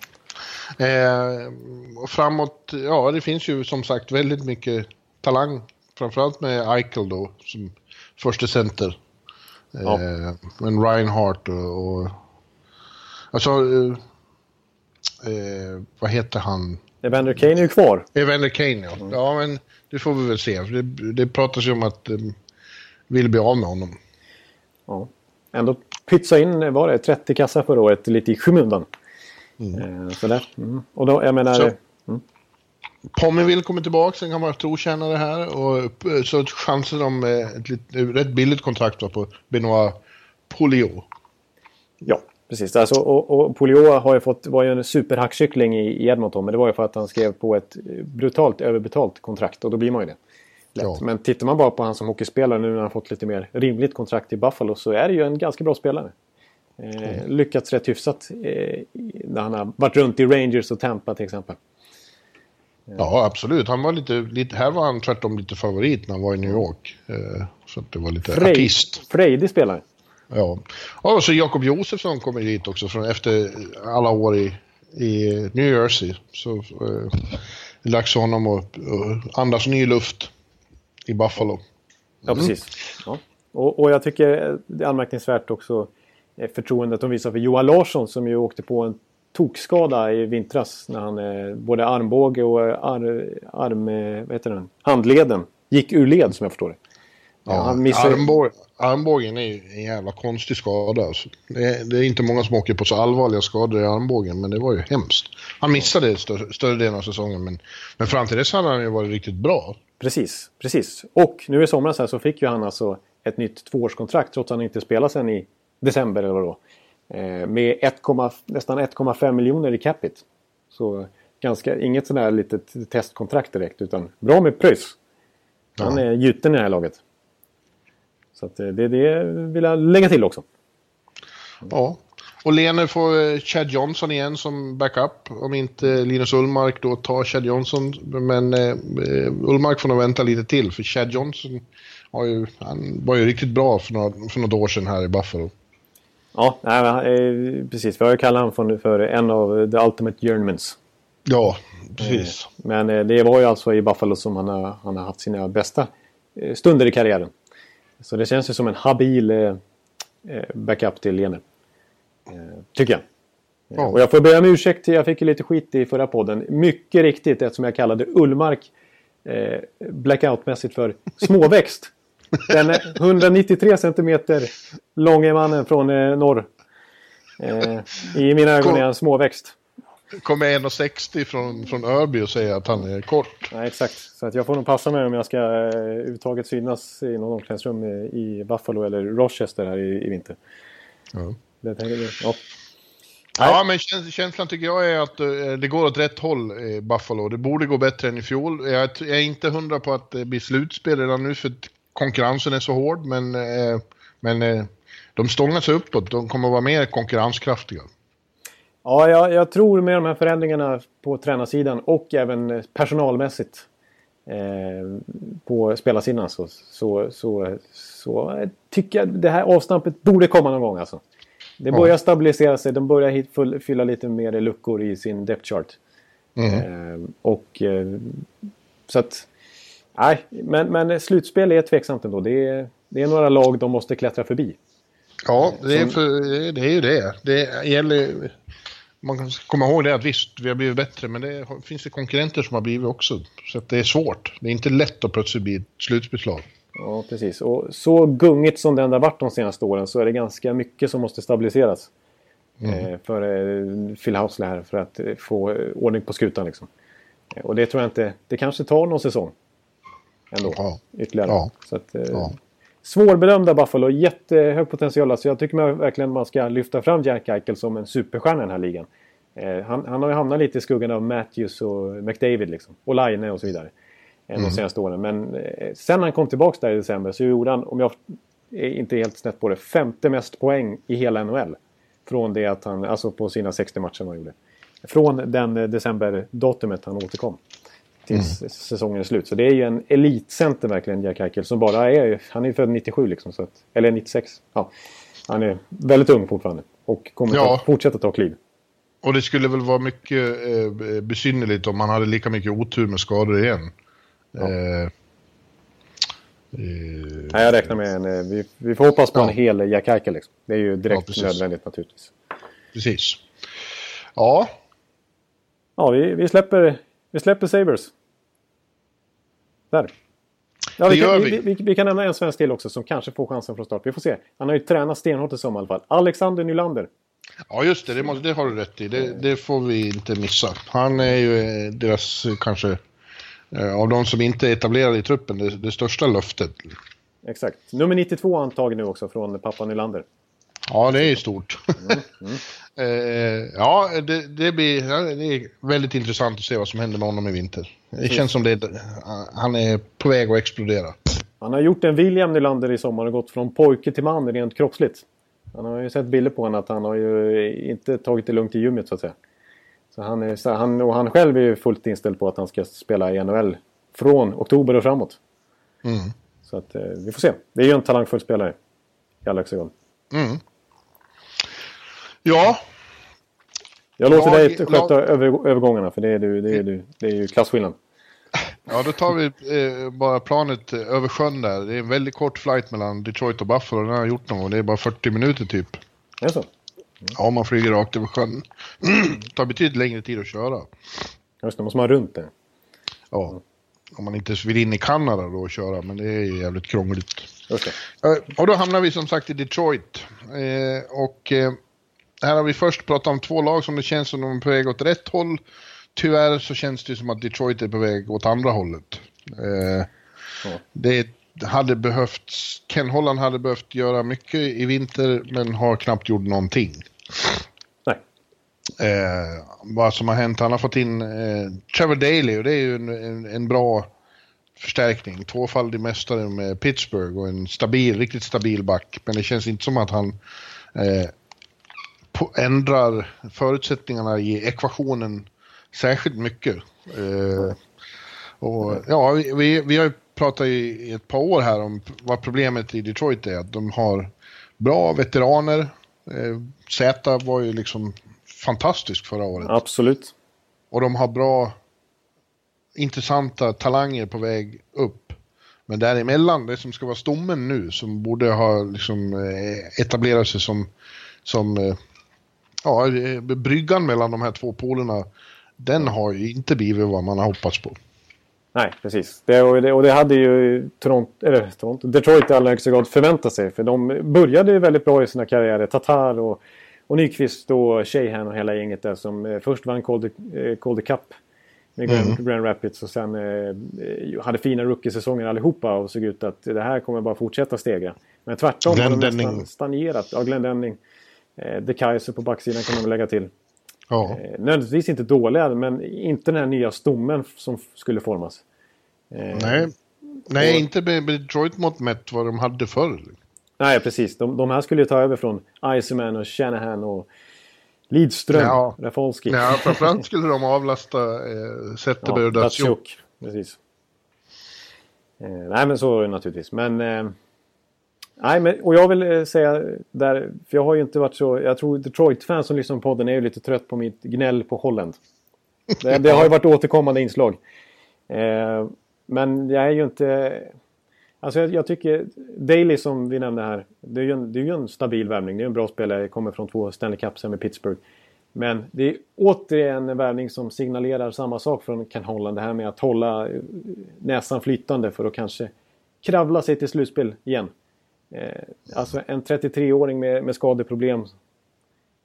Eh, framåt, ja det finns ju som sagt väldigt mycket talang. Framförallt med Eichel då som första center. Ja. Eh, men Reinhardt och, och alltså eh, eh, vad heter han? Evander Kane är ju kvar. Evander Kane ja. Mm. Ja men det får vi väl se. Det, det pratas ju om att eh, vill bli av med honom. Ja. Ändå pytsa in, var det 30 kassar förra året, lite i skymundan. Mm. Eh, sådär. Mm. Och då, jag menar... Så. Mm. Pominville kommer tillbaka, sen kan vara trotjänare här och så chansen om ett, ett rätt billigt kontrakt på Benoit Polio. Ja, precis. Alltså, och, och Polio har ju fått, var ju en superhackkyckling i, i Edmonton. Men det var ju för att han skrev på ett brutalt överbetalt kontrakt. Och då blir man ju det. Ja. Men tittar man bara på han som hockeyspelare nu när han fått lite mer rimligt kontrakt i Buffalo så är det ju en ganska bra spelare. Eh, mm. Lyckats rätt hyfsat eh, när han har varit runt i Rangers och Tampa till exempel. Ja, absolut. Han var lite, lite, här var han tvärtom lite favorit när han var i New York. Eh, så det var lite Frej, artist. Frejdig spelare. Ja. Och så Jakob Josefsson kommer hit också från efter alla år i, i New Jersey. Så eh, det är dags för honom att uh, andas ny luft i Buffalo. Mm. Ja, precis. Ja. Och, och jag tycker det är anmärkningsvärt också eh, förtroendet de visar för Johan Larsson som ju åkte på en tokskada i vintras när han eh, både armbåge och ar, arm, eh, vad heter den? handleden gick ur led som jag förstår det. Ja, han missade... armbåge, armbågen är en jävla konstig skada. Alltså. Det, är, det, är, inte många som åker på så allvarliga skador i armbågen, men det var ju hemskt. Han missade större, större delen av säsongen, men, men fram till dess hade han ju varit riktigt bra. Precis, precis. Och nu i somras här så fick ju han alltså ett nytt tvåårskontrakt trots att han inte spelade sen i december eller vad då. Eh, med 1, nästan 1,5 miljoner i capita. Så ganska, inget sådär litet testkontrakt direkt utan bra med pröjs. Han är gjuten i det här laget. Så eh, det, det vill jag lägga till också. Ja, och Lene får eh, Chad Johnson igen som backup. Om inte Linus Ullmark då tar Chad Johnson. Men eh, Ullmark får nog vänta lite till för Chad Johnson har ju, han var ju riktigt bra för, några, för något år sedan här i Buffalo. Ja, nej, precis. Vi har ju kallat honom för, för en av the ultimate journeymans. Ja, precis. Men det var ju alltså i Buffalo som han har, han har haft sina bästa stunder i karriären. Så det känns ju som en habil eh, eh, backup till Lene. Eh, tycker jag. Ja. Och jag får be om ursäkt, jag fick ju lite skit i förra podden. Mycket riktigt eftersom jag kallade Ullmark eh, blackoutmässigt för småväxt. *laughs* Den 193 centimeter långe mannen från eh, norr. Eh, I mina ögon är han småväxt kommer 1,60 från, från Örby och säger att han är kort. Nej, exakt. Så att jag får nog passa mig om jag ska eh, överhuvudtaget synas i någon omklädningsrum i Buffalo eller Rochester här i, i vinter. Ja. Det tänker jag, ja. Ja, men känslan tycker jag är att uh, det går åt rätt håll i Buffalo. Det borde gå bättre än i fjol. Jag, är inte hundra på att det blir slutspel redan nu för att konkurrensen är så hård, men, uh, men uh, de stångar sig uppåt. De kommer att vara mer konkurrenskraftiga. Ja, jag, jag, tror med de här förändringarna på tränarsidan och även personalmässigt eh, på spelarsidan så, så, så, så tycker jag det här avstampet borde komma någon gång alltså. Det börjar ja. stabilisera sig, de börjar hit, fylla lite mer luckor i sin depth chart. Mm. Eh, och eh, så att... Nej, men, men slutspel är tveksamt ändå. Det är, det är några lag de måste klättra förbi. Ja, det är, för, det är ju det. Det gäller man ska komma ihåg det att visst, vi har blivit bättre, men det finns det konkurrenter som har blivit också. Så det är svårt. Det är inte lätt att plötsligt bli ett slutspelslag. Ja, precis. Och så gungigt som det ändå har varit de senaste åren så är det ganska mycket som måste stabiliseras. Mm. Eh, för eh, Phil Housley här, för att eh, få ordning på skutan liksom. Och det tror jag inte... Det kanske tar någon säsong. Ändå. Ja. Ytterligare. Ja. Så att, ja. Svårbedömda Buffalo, jättehög potential. Alltså jag tycker man verkligen man ska lyfta fram Jack Eichel som en superstjärna i den här ligan. Eh, han, han, har ju hamnat lite i skuggan av Matthews och McDavid liksom. Och Line och så vidare. Eh, mm. De senaste åren. Men eh, sen han kom tillbaka där i december så gjorde han, om jag är inte helt snett på det, femte mest poäng i hela NHL. Från det att han, alltså på sina 60 matcher han gjorde. Från den eh, december-datumet han återkom tills mm. säsongen är slut. Så det är ju en elitcenter verkligen, Jack Eichel, som bara är... Han är född 97 liksom, så att, eller 96. Ja, han är väldigt ung fortfarande och kommer ja. att fortsätta ta kliv. Och det skulle väl vara mycket eh, besynnerligt om han hade lika mycket otur med skador igen. Ja. Eh, eh, Nej, jag räknar med en... Eh, vi, vi får hoppas på ja. en hel Jack Eichel. Liksom. Det är ju direkt ja, nödvändigt naturligtvis. Precis. Ja. Ja, vi, vi, släpper, vi släpper Sabres. Där. Ja, vi, kan, vi. Vi, vi, kan nämna en svensk till också som kanske får chansen från start. Vi får se. Han har ju tränat stenhårt i sommar i alla fall. Alexander Nylander. Ja, just det. Det, måste, det har du rätt i. Det, det, får vi inte missa. Han är ju eh, deras kanske... Eh, av de som inte är etablerade i truppen, det, det största löftet. Exakt. Nummer 92 antagen nu också från pappa Nylander. Ja, det är stort. Mm. Mm. *laughs* eh, ja, det, det blir det är väldigt intressant att se vad som händer med honom i vinter. Det känns som det, han är på väg att explodera. Han har gjort en William Nylander i sommar och gått från pojke till man rent kroppsligt. Han har ju sett bilder på honom att han har ju inte tagit det lugnt i gymmet så att säga. Så han, är, han, och han själv är ju fullt inställd på att han ska spela i NHL från oktober och framåt. Mm. Så att eh, vi får se. Det är ju en talangfull spelare. I grad. Mm. Ja. Jag låter lag, dig sköta lag... över, övergångarna för det är, du, det är, du, det är ju klasskillnad. Ja, då tar vi eh, bara planet över sjön där. Det är en väldigt kort flight mellan Detroit och Buffalo. Den har jag gjort någon gång. Det är bara 40 minuter typ. Är så? Mm. Ja, man flyger rakt över sjön. det *clears throat* tar betydligt längre tid att köra. Just det, måste man runt det. Ja. Om man inte vill in i Kanada då och köra, men det är jävligt krångligt. Det. Eh, och då hamnar vi som sagt i Detroit. Eh, och eh, här har vi först pratat om två lag som det känns som de är på väg åt rätt håll. Tyvärr så känns det som att Detroit är på väg åt andra hållet. Eh, ja. Det hade behövts, Ken Holland hade behövt göra mycket i vinter men har knappt gjort någonting. Nej. Eh, vad som har hänt, han har fått in eh, Trevor Daley och det är ju en, en, en bra förstärkning. Tvåfaldig mästare med Pittsburgh och en stabil, riktigt stabil back. Men det känns inte som att han eh, ändrar förutsättningarna i ekvationen särskilt mycket. Eh, och, ja, vi, vi har pratat i, ett par år här om vad problemet i Detroit är. Att de har bra veteraner. Eh, Z var ju liksom fantastisk förra året. Absolut. Och de har bra, intressanta talanger på väg upp. Men däremellan, det som ska vara stommen nu, som borde ha liksom eh, etablerat sig som, som eh, ja, bryggan mellan de här två polerna den har ju inte blivit vad man har hoppats på. Nej, precis. Det, och, det, och det hade ju Toronto, eller Toronto, Detroit i allra högsta grad förväntat sig. För de började ju väldigt bra i sina karriärer. Tatar och, och Nyqvist och Sheehan och hela gänget där som eh, först vann Calder, eh, Calder Cup med Grand, mm. Grand Rapids och sen eh, hade fina rookie-säsonger allihopa och såg ut att det här kommer bara fortsätta stegra. Men tvärtom Glenn har de nästan stagnerat. Ja, Glenn Denning. Eh, De Kaiser på backsidan kan man lägga till. Ja. Eh, nödvändigtvis inte dåliga, men inte den här nya stommen som skulle formas. Eh, Nej, Nej och... inte med Detroit mot mätt vad de hade förr. Nej, precis. De, de här skulle ju ta över från Iceman och Shanahan och Lidström, ja. Rafalski. Ja, framförallt skulle de *laughs* avlasta eh, Zetterberg ja, och Datsjuk. Precis. Eh, nej, men så är det naturligtvis. Men eh, Nej, men, och jag vill eh, säga där, för jag har ju inte varit så... Jag tror Detroit-fans som lyssnar på podden är ju lite trött på mitt gnäll på Holland. Det, det har ju varit återkommande inslag. Eh, men jag är ju inte... Alltså jag, jag, tycker Daley som vi nämnde här. Det är ju en, det är ju en stabil värvning. Det är en bra spelare. Kommer från två Stanley Cups med Pittsburgh. Men det är återigen en värvning som signalerar samma sak från Ken Holland. Det här med att hålla eh, näsan flytande för att kanske kravla sig till slutspel igen. Eh, alltså en 33-åring med, med skadeproblem.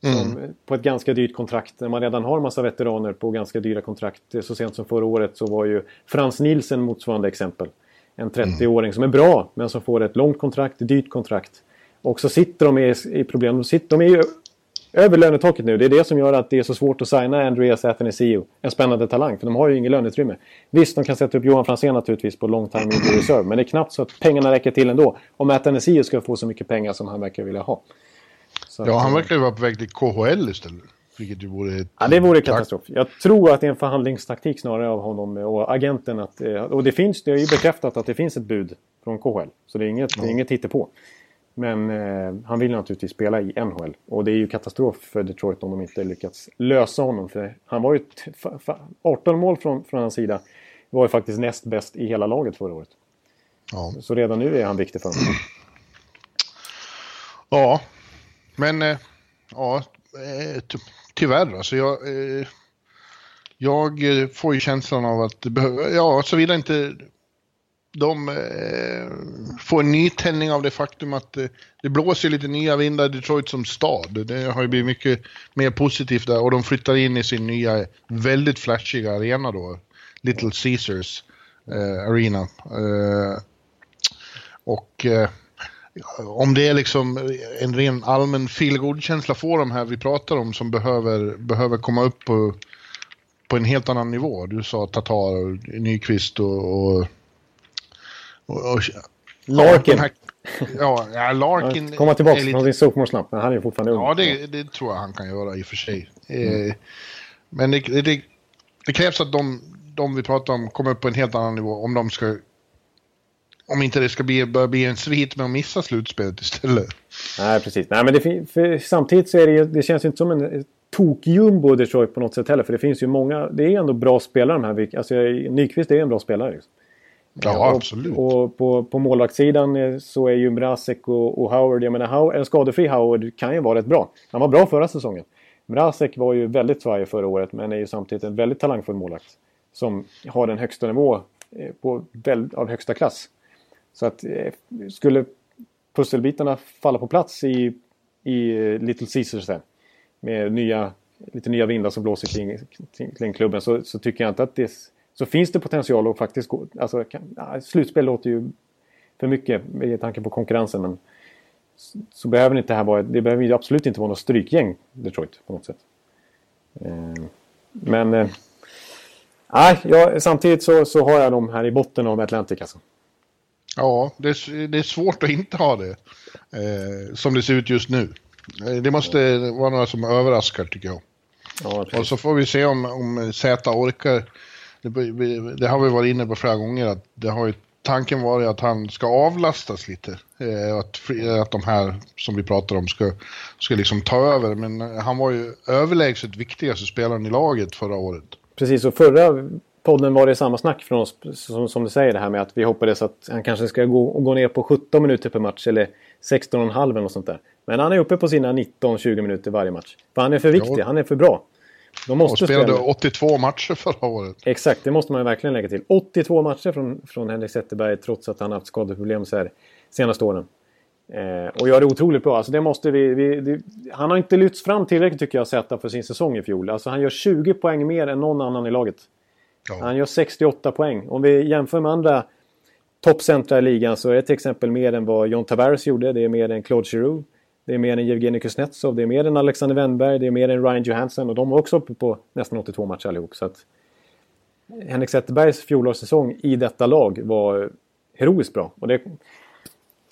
Som, mm. På ett ganska dyrt kontrakt. När man redan har massa veteraner på ganska dyra kontrakt. Så sent som förra året så var ju Frans Nielsen motsvarande exempel. En 30-åring mm. som är bra men som får ett långt kontrakt, ett dyrt kontrakt. Och så sitter de i, i problem. De, sitter, de är ju över lönetaket nu. Det är det som gör att det är så svårt att signa Andreas Athanasiou. En spännande talang, för de har ju inget löneutrymme. Visst, de kan sätta upp Johan Franzén naturligtvis på long time injury reserve. Men det är knappt så att pengarna räcker till ändå. Om Athanasiou ska få så mycket pengar som han verkar vilja ha. Så ja, han verkar ju vara på väg till KHL istället. Vilket ju vore... Ett... Ja, det vore katastrof. Jag tror att det är en förhandlingstaktik snarare av honom och agenten. Att, eh, och det finns, det är ju bekräftat att det finns ett bud från KHL. Så det är inget, ja. det är inget hittepå. Men eh, han vill naturligtvis spela i NHL. Och det är ju katastrof för Detroit om de inte lyckats lösa honom. För han var ju 18 mål från, från hans sida. Var ju faktiskt näst bäst i hela laget förra året. Ja. Så redan nu är han viktig för honom. Ja, men eh, ja, eh, tyvärr alltså. Jag, eh, jag får ju känslan av att ja, såvida inte de eh, får en nytändning av det faktum att eh, det blåser lite nya vindar i Detroit som stad. Det har ju blivit mycket mer positivt där och de flyttar in i sin nya väldigt flashiga arena då. Little Caesars eh, Arena. Eh, och eh, om det är liksom en ren allmän feelgood-känsla får de här vi pratar om som behöver, behöver komma upp på, på en helt annan nivå. Du sa Tatar och Nyqvist och... och, och, och Larkin. Här, ja, ja, Larkin... Komma tillbaka lite... från sin sophomore men han är fortfarande ung. Ja, det, det, tror jag han kan göra i och för sig. Mm. Eh, men det, det, det, krävs att de, de vi pratar om kommer upp på en helt annan nivå om de ska om inte det ska bli, börja bli en svit med att missa slutspelet istället. Nej, precis. Nej, men det, samtidigt så är det det känns ju inte som en tok-jumbo Detroit på något sätt heller. För det finns ju många, det är ändå bra spelare de här. Alltså Nyqvist är en bra spelare. Liksom. Ja, och, absolut. Och på, på målvaktssidan eh, så är ju Mrazek och, och Howard, jag menar Howard, en skadefri Howard kan ju vara rätt bra. Han var bra förra säsongen. Mrazek var ju väldigt svajig förra året men är ju samtidigt en väldigt talangfull målvakt. Som har den högsta nivå eh, på, av högsta klass. Så att eh, skulle pusselbitarna falla på plats i, i Little Caesars sen, med nya, lite nya vindar som blåser kring, kring klubben så, så, tycker jag inte att det... Så finns det potential att faktiskt gå... Alltså, kan, slutspel låter ju för mycket med tanke på konkurrensen men så behöver det inte här vara... Det behöver ju absolut inte vara något strykgäng Detroit på något sätt. Eh, men... Eh, nej, ja, samtidigt så, så har jag dem här i botten av Atlantic alltså. Ja, det är, det är svårt att inte ha det. Eh, som det ser ut just nu. Eh, det måste vara några som överraskar tycker jag. Ja, och så får vi se om, om Z orkar. Det, det, har vi varit inne på flera gånger att det har ju tanken varit att han ska avlastas lite. Eh, att, att de här som vi pratar om ska, ska liksom ta över. Men han var ju överlägset viktigaste spelaren i laget förra året. Precis, och förra podden var det samma snack från oss som, som du säger det här med att vi hoppades att han kanske ska gå, gå ner på 17 minuter per match eller 16,5 eller något sånt där. Men han är uppe på sina 19-20 minuter varje match. För han är för viktig, ja. han är för bra. De måste och spelade spela. 82 matcher förra året. Exakt, det måste man verkligen lägga till. 82 matcher från, från Henrik Zetterberg trots att han haft skadeproblem så här senaste åren. Eh, och gör det otroligt bra. Alltså det måste vi, vi det, han har inte lyfts fram tillräckligt tycker jag, Zeta för sin säsong i fjol. Alltså han gör 20 poäng mer än någon annan i laget. Ja. Han gör 68 poäng. Om vi jämför med andra toppcentra i ligan så är det till exempel mer än vad John Tavares gjorde. Det är mer än Claude Giroux. Det är mer än Evgenij Kuznetsov. Det är mer än Alexander Wennberg. Det är mer än Ryan Johansson. Och de var också uppe på nästan 82 matcher allihop. Så att Henrik Zetterbergs fjolårssäsong i detta lag var heroiskt bra. Och det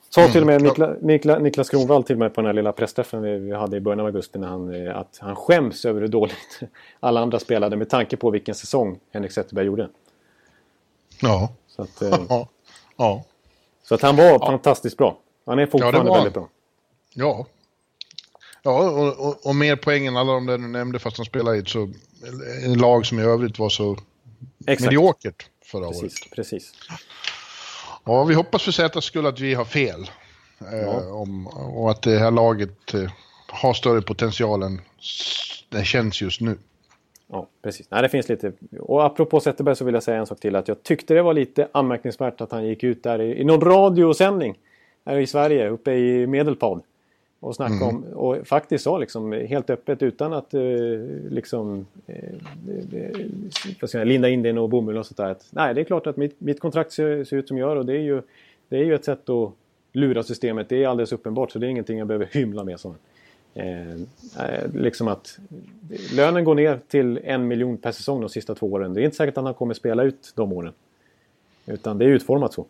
Sa till och med mm. Nikla, Nikla, Niklas Kronwall till mig på den här lilla pressträffen vi hade i början av augusti när han, eh, att han skäms över hur dåligt *laughs* alla andra spelade med tanke på vilken säsong Henrik Zetterberg gjorde. Ja. Så att, eh, *laughs* ja. Så att han var ja. fantastiskt bra. Han är fortfarande ja, väldigt bra. Ja. Ja, och, och, och, mer poäng än alla de där du nämnde fast han spelade i ett så, en lag som i övrigt var så Exakt. mediokert förra precis, året. Precis. Ja, vi hoppas för Zätas skull att vi har fel. Eh, ja. om, och att det här laget eh, har större potential än det känns just nu. Ja, precis. Nej, det finns lite... Och apropå Zetterberg så vill jag säga en sak till. Att jag tyckte det var lite anmärkningsvärt att han gick ut där i, i någon radiosändning här i Sverige, uppe i Medelpad. Och snackade mm. om, och faktiskt sa liksom helt öppet utan att eh, liksom eh, linda in det i någon bomull och sådär. Nej, det är klart att mitt, mitt kontrakt ser, ser ut som gör och det är, ju, det är ju ett sätt att lura systemet. Det är alldeles uppenbart så det är ingenting jag behöver hymla med. Så. Eh, eh, liksom att lönen går ner till en miljon per säsong de sista två åren. Det är inte säkert att han kommer spela ut de åren. Utan det är utformat så.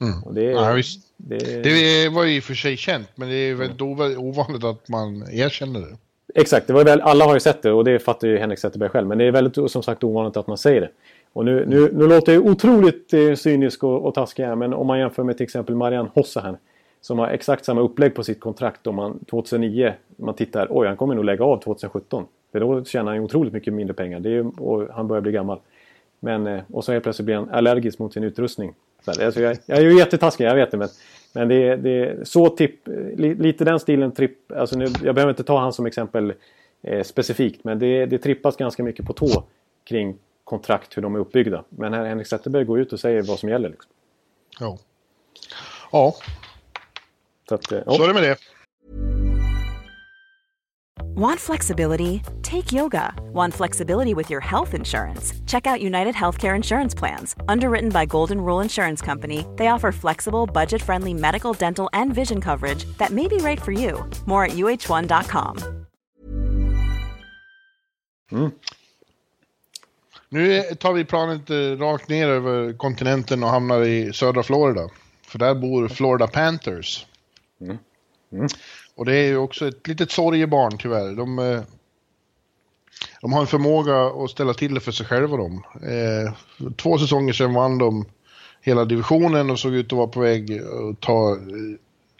Mm. Det, ja, det, det, var ju i och för sig känt, men det är väldigt mm. ovanligt att man erkänner det. Exakt, det var väl, alla har ju sett det och det fattar ju Henrik Zetterberg själv. Men det är väldigt som sagt ovanligt att man säger det. Och nu, nu, nu låter jag otroligt eh, cynisk och, och taskig här, men om man jämför med till exempel Marianne Hossa Som har exakt samma upplägg på sitt kontrakt om man 2009, man tittar, oj han kommer nog lägga av 2017. För då tjänar han otroligt mycket mindre pengar det är, och han börjar bli gammal. Men, eh, och så helt plötsligt blir han allergisk mot sin utrustning. Alltså jag, jag är ju jättetaskig, jag vet det. Men, men det, det så tipp, lite den stilen tripp. Alltså nu, jag behöver inte ta han som exempel eh, specifikt. Men det, det trippas ganska mycket på tå kring kontrakt, hur de är uppbyggda. Men här Henrik Zetterberg går ut och säger vad som gäller. Liksom. Ja. Ja. Så, att, eh, så är det med det. Want flexibility? Take yoga. Want flexibility with your health insurance? Check out United Healthcare Insurance Plans. Underwritten by Golden Rule Insurance Company, they offer flexible, budget friendly medical, dental, and vision coverage that may be right for you. More at uh1.com. Mm. Nu tar vi planet eh, rakt ner över kontinenten och hamnar i södra Florida. För där bor Florida Panthers. Mm. Mm. Och det är ju också ett litet sorgebarn tyvärr. De, eh, de har en förmåga att ställa till det för sig själva de. Eh, två säsonger sedan vann de hela divisionen och såg ut att vara på väg att ta eh,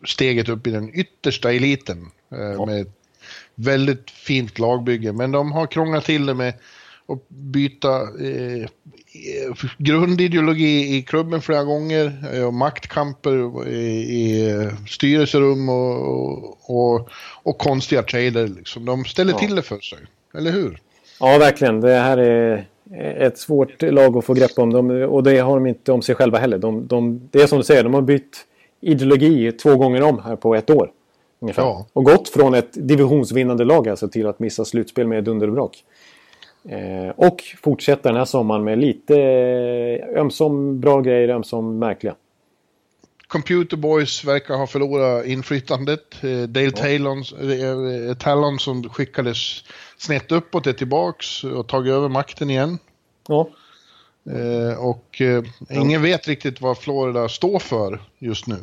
steget upp i den yttersta eliten. Eh, Med ett väldigt fint lagbygge. Men de har krånglat till det med att byta eh, eh, grundideologi i klubben flera gånger eh, och maktkamper i, i eh, styrelserum och, och, och, och konstiga trader. Liksom. De ställer Ja. till det för sig, eller hur? Ja, verkligen. Det här är ett svårt lag att få grepp om. De, och det har de inte om sig själva heller. De, de, det är som du säger, de har bytt ideologi två gånger om här på ett år. Ungefär. Ja. Och gått från ett divisionsvinnande lag alltså till att missa slutspel med dunder och. Eh, och fortsätta den här sommaren med lite eh, ömsom bra grejer, ömsom märkliga. Computer Boys verkar ha förlorat inflytandet. Eh, Dale Talons, eh, Talon som skickades snett uppåt är tillbaks och tagit över makten igen. Ja, och ingen vet riktigt vad Florida står för just nu.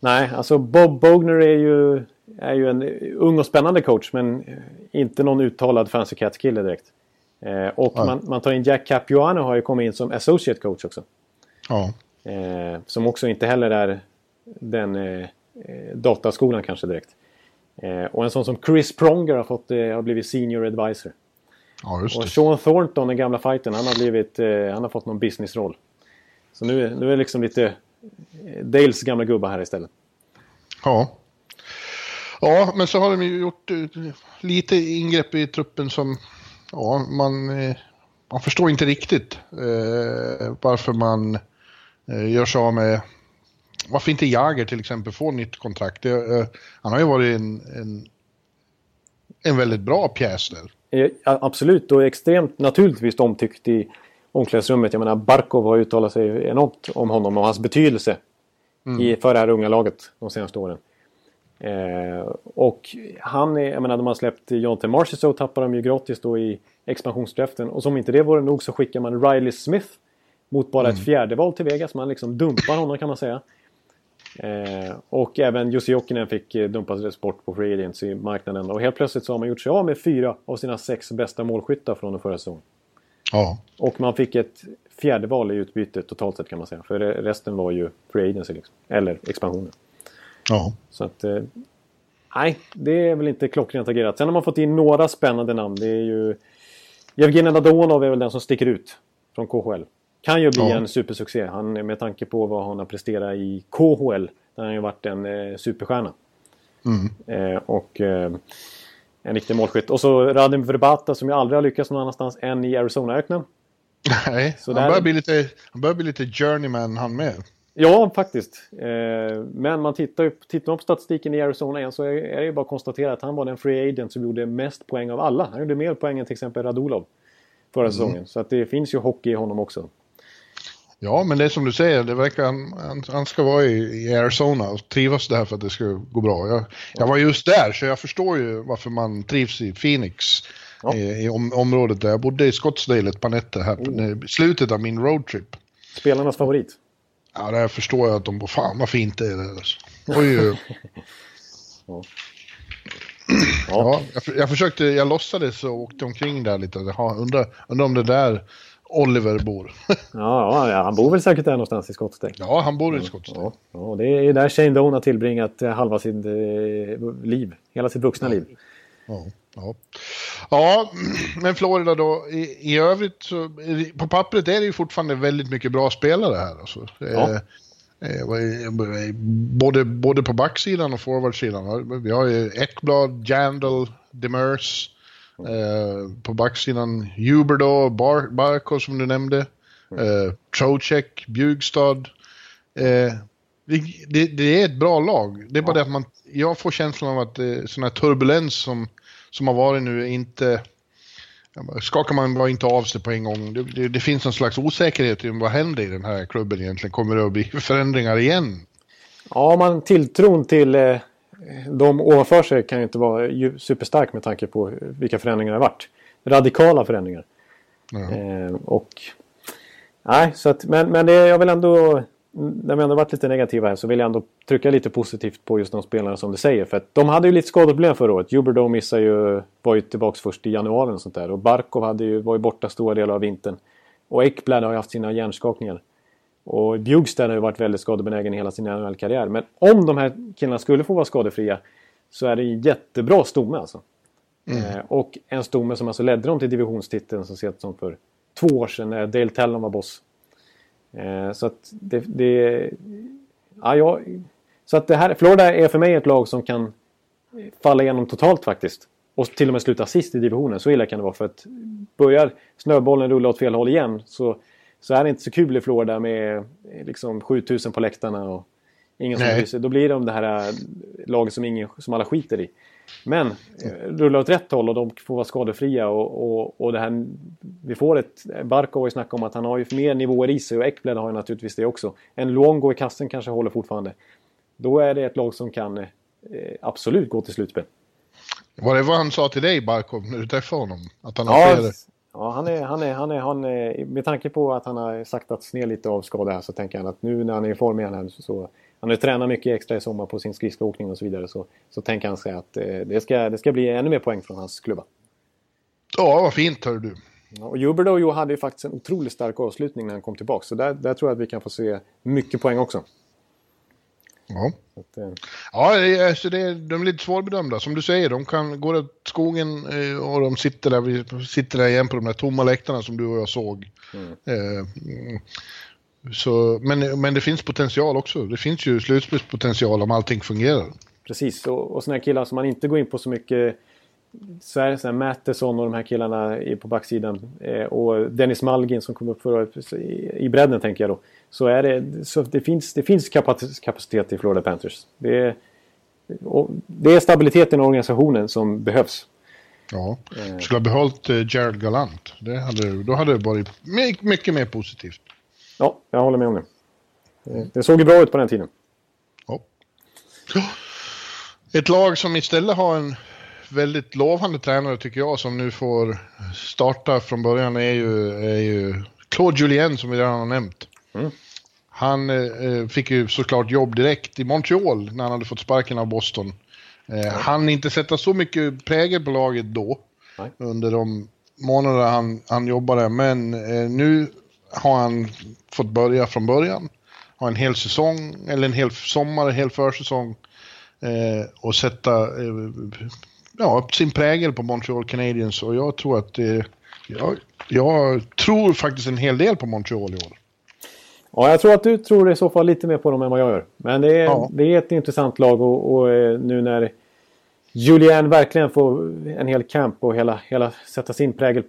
Nej, alltså Bob Bogner är ju, är ju en ung och spännande coach men inte någon uttalad fancy cat-kille direkt. Eh, och Nej. man, man tar in Jack Capuano har ju kommit in som associate coach också. Ja, Eh, som också inte heller är den eh, eh, dataskolan kanske direkt. Eh, och en sån som Chris Pronger har, fått, eh, har blivit senior advisor. ja just Och. Sean Thornton, den gamla fighten, han har, blivit, han har fått någon businessroll. Så nu, nu är det liksom lite Dales gamla gubbar här istället. Ja. Ja, men så har de ju gjort lite ingrepp i truppen som, ja, man, eh, man förstår inte riktigt eh, varför man eh, gör sig av med, varför inte Jager till exempel får nytt kontrakt. Det, eh, han har ju varit en, en, en väldigt bra pjäs där. Eh, Absolut, och extremt naturligtvis omtyckt i omklädningsrummet. Jag menar, Barkov har uttalat sig enormt om honom och hans betydelse i, för det här unga laget de senaste åren. Eh, och han är, jag menar, de har släppt Jonte Marchessault tappar de ju gratis då i expansionsdraften. Och som inte det vore nog så skickar man Riley Smith mot bara ett fjärde val till Vegas. Man liksom dumpar honom kan man säga. Eh, och även Jussi Jokinen fick eh, dumpas bort på Free Agents i marknaden. Och helt plötsligt så har man gjort sig av med fyra av sina sex bästa målskyttar från den förra säsongen. Ja, Och man fick ett fjärde val i utbyte totalt sett kan man säga. För re- resten var ju Free Agency liksom. Eller expansionen. Ja, Så att... Eh, nej, det är väl inte klockrent agerat. Sen har man fått in några spännande namn. Det är ju... Evgenij Dadonov är väl den som sticker ut från KHL. Kan ju bli Ja. en supersuccé. Han, med tanke på vad han har presterat i KHL. Där han ju varit en eh, superstjärna. Eh, och eh, en riktig målskytt. Och så Radim Verbata som ju aldrig har lyckats någon annanstans än i Arizona-öknen. nej, Så han där- börjar, bli lite, han börjar bli lite journeyman han med. Ja, faktiskt. Eh, men man tittar, tittar man på statistiken i Arizona igen så är, det ju bara att konstatera att han var den free agent som gjorde mest poäng av alla. Han gjorde mer poäng än till exempel Radulov förra säsongen. Så att det finns ju hockey i honom också. Ja, men det är som du säger, det verkar han, han, han ska vara i, i Arizona och trivas där för att det ska gå bra. Jag, jag var just där, så jag förstår ju varför man trivs i Phoenix. Ja. I, i om, området där. Jag bodde i Scottsdale ett par nätter här i slutet av min roadtrip. Spelarnas favorit. Ja, där förstår jag att de, fan vad fint det är där. Alltså. Oj, oj. *laughs* Ja, jag, jag försökte, jag låtsades och åkte omkring där lite. Jaha, undrar, undrar om det där Oliver bor. *laughs* Ja, ja, han bor väl säkert där någonstans i Scottsdale. ja, han bor i Scottsdale. Ja, ja, och det är där Shane Doan har tillbringat eh, halva sitt eh, liv. Hela sitt vuxna liv. Ja, ja. ja, men Florida då, i, i övrigt så, på pappret är det ju fortfarande väldigt mycket bra spelare här. Alltså. Ja. Eh, både, både på backsidan och forwardsidan. Vi har ju Ekblad, Jandal, Demers. Eh, på backsidan Huber då, Bar, Barko som du nämnde. Eh, Trocek, Bjugstad. Eh, det, det, är ett bra lag. Det är bara det att man, jag får känslan av att det är sån här turbulens som, som har varit nu inte... Skakar man bara inte av sig på en gång. Det, det, det finns en slags osäkerhet i vad händer i den här klubben egentligen. Kommer det att bli förändringar igen? Ja, man tilltron till eh, de ovanför sig kan ju inte vara superstark med tanke på vilka förändringar det har varit. Radikala förändringar. Eh, och... Nej, så att, men, men det, jag vill ändå när vi ändå varit lite negativa här så vill jag ändå trycka lite positivt på just de spelarna som du säger. För att de hade ju lite skadeproblem förra året. Huberdo missade ju, var ju tillbaka först i januari och sånt där. Och Barkov hade ju, var ju borta stora delar av vintern. Och Ekblad har ju haft sina hjärnskakningar. Och Bjugstad har ju varit väldigt skadebenägen hela sin NHL-karriär. Men om de här killarna skulle få vara skadefria så är det en jättebra stomme alltså. Mm. Eh, och en stomme som alltså ledde dem till divisionstiteln så sent som för två år sedan när Dale Tellon var boss. Eh, så att det... det ja, jag, så att det här, Florida är för mig ett lag som kan falla igenom totalt faktiskt. Och till och med sluta sist i divisionen. Så illa kan det vara. För att börjar snöbollen rulla åt fel håll igen så, så är det inte så kul i Florida med liksom 7000 på läktarna och ingen som bryr sig. Då blir de det här äh, laget som, ingen, som alla skiter i. Men eh, rullar åt rätt håll och de får vara skadefria och, och, och det här... Vi får ett... Barco har ju snackat om att han har ju mer nivåer i sig och Ekblad har ju naturligtvis det också. En Luongo i kassen kanske håller fortfarande. Då är det ett lag som kan eh, absolut gå till slutspel. Var det vad han sa till dig, Barkov, när du träffade honom? Att han ja, flera... ja han är, han är, han är, han är, med tanke på att han har saktats ner lite av skada här så tänker han att nu när han är i form igen här så han har tränat mycket extra i sommar på sin skridskoåkning och så vidare. Så, så tänker han sig att eh, det, ska, det ska bli ännu mer poäng från hans klubba. Ja, vad fint hör du. Och Juberdo hade ju faktiskt en otroligt stark avslutning när han kom tillbaka. Så där, där tror jag att vi kan få se mycket poäng också. Ja. Att, eh... Ja, alltså det, de är lite svårbedömda. Som du säger, de kan gå åt skogen eh, och de sitter där, vi sitter där igen på de där tomma läktarna som du och jag såg. Mm. Eh, så, men, men det finns potential också. Det finns ju slutspelspotential om allting fungerar. Precis, och, och sådana killar som man inte går in på så mycket. Sverige, sådana Mattisson och de här killarna på backsidan. Eh, och Dennis Malgin som kom upp förra året i, bredden tänker jag då. Så, är det, så det, finns, det finns kapacitet i Florida Panthers. Det är, det är stabiliteten i organisationen som behövs. Ja, du skulle ha behållit eh, Gerald Galant. Det hade, då hade det varit mycket mer positivt. Ja, jag håller med om det. Det såg ju bra ut på den tiden. Ja. Ett lag som istället har en väldigt lovande tränare tycker jag som nu får starta från början är ju, är ju Claude Julien som vi redan har nämnt. Mm. Han eh, fick ju såklart jobb direkt i Montreal när han hade fått sparken av Boston. Eh, Han inte sätta så mycket prägel på laget då. Nej. Under de månader han, han jobbade. Men eh, nu har han fått börja från början. Ha en hel säsong, eller en hel sommar, en hel försäsong. Eh, och sätta eh, ja, sin prägel på Montreal Canadiens. Och jag tror att eh, jag, jag tror faktiskt en hel del på Montreal i år. Ja, jag tror att du tror i så fall lite mer på dem än vad jag gör. Men det är, ja. det är ett intressant lag och, och eh, nu när Julian verkligen får en hel camp och hela, hela sätta sin prägel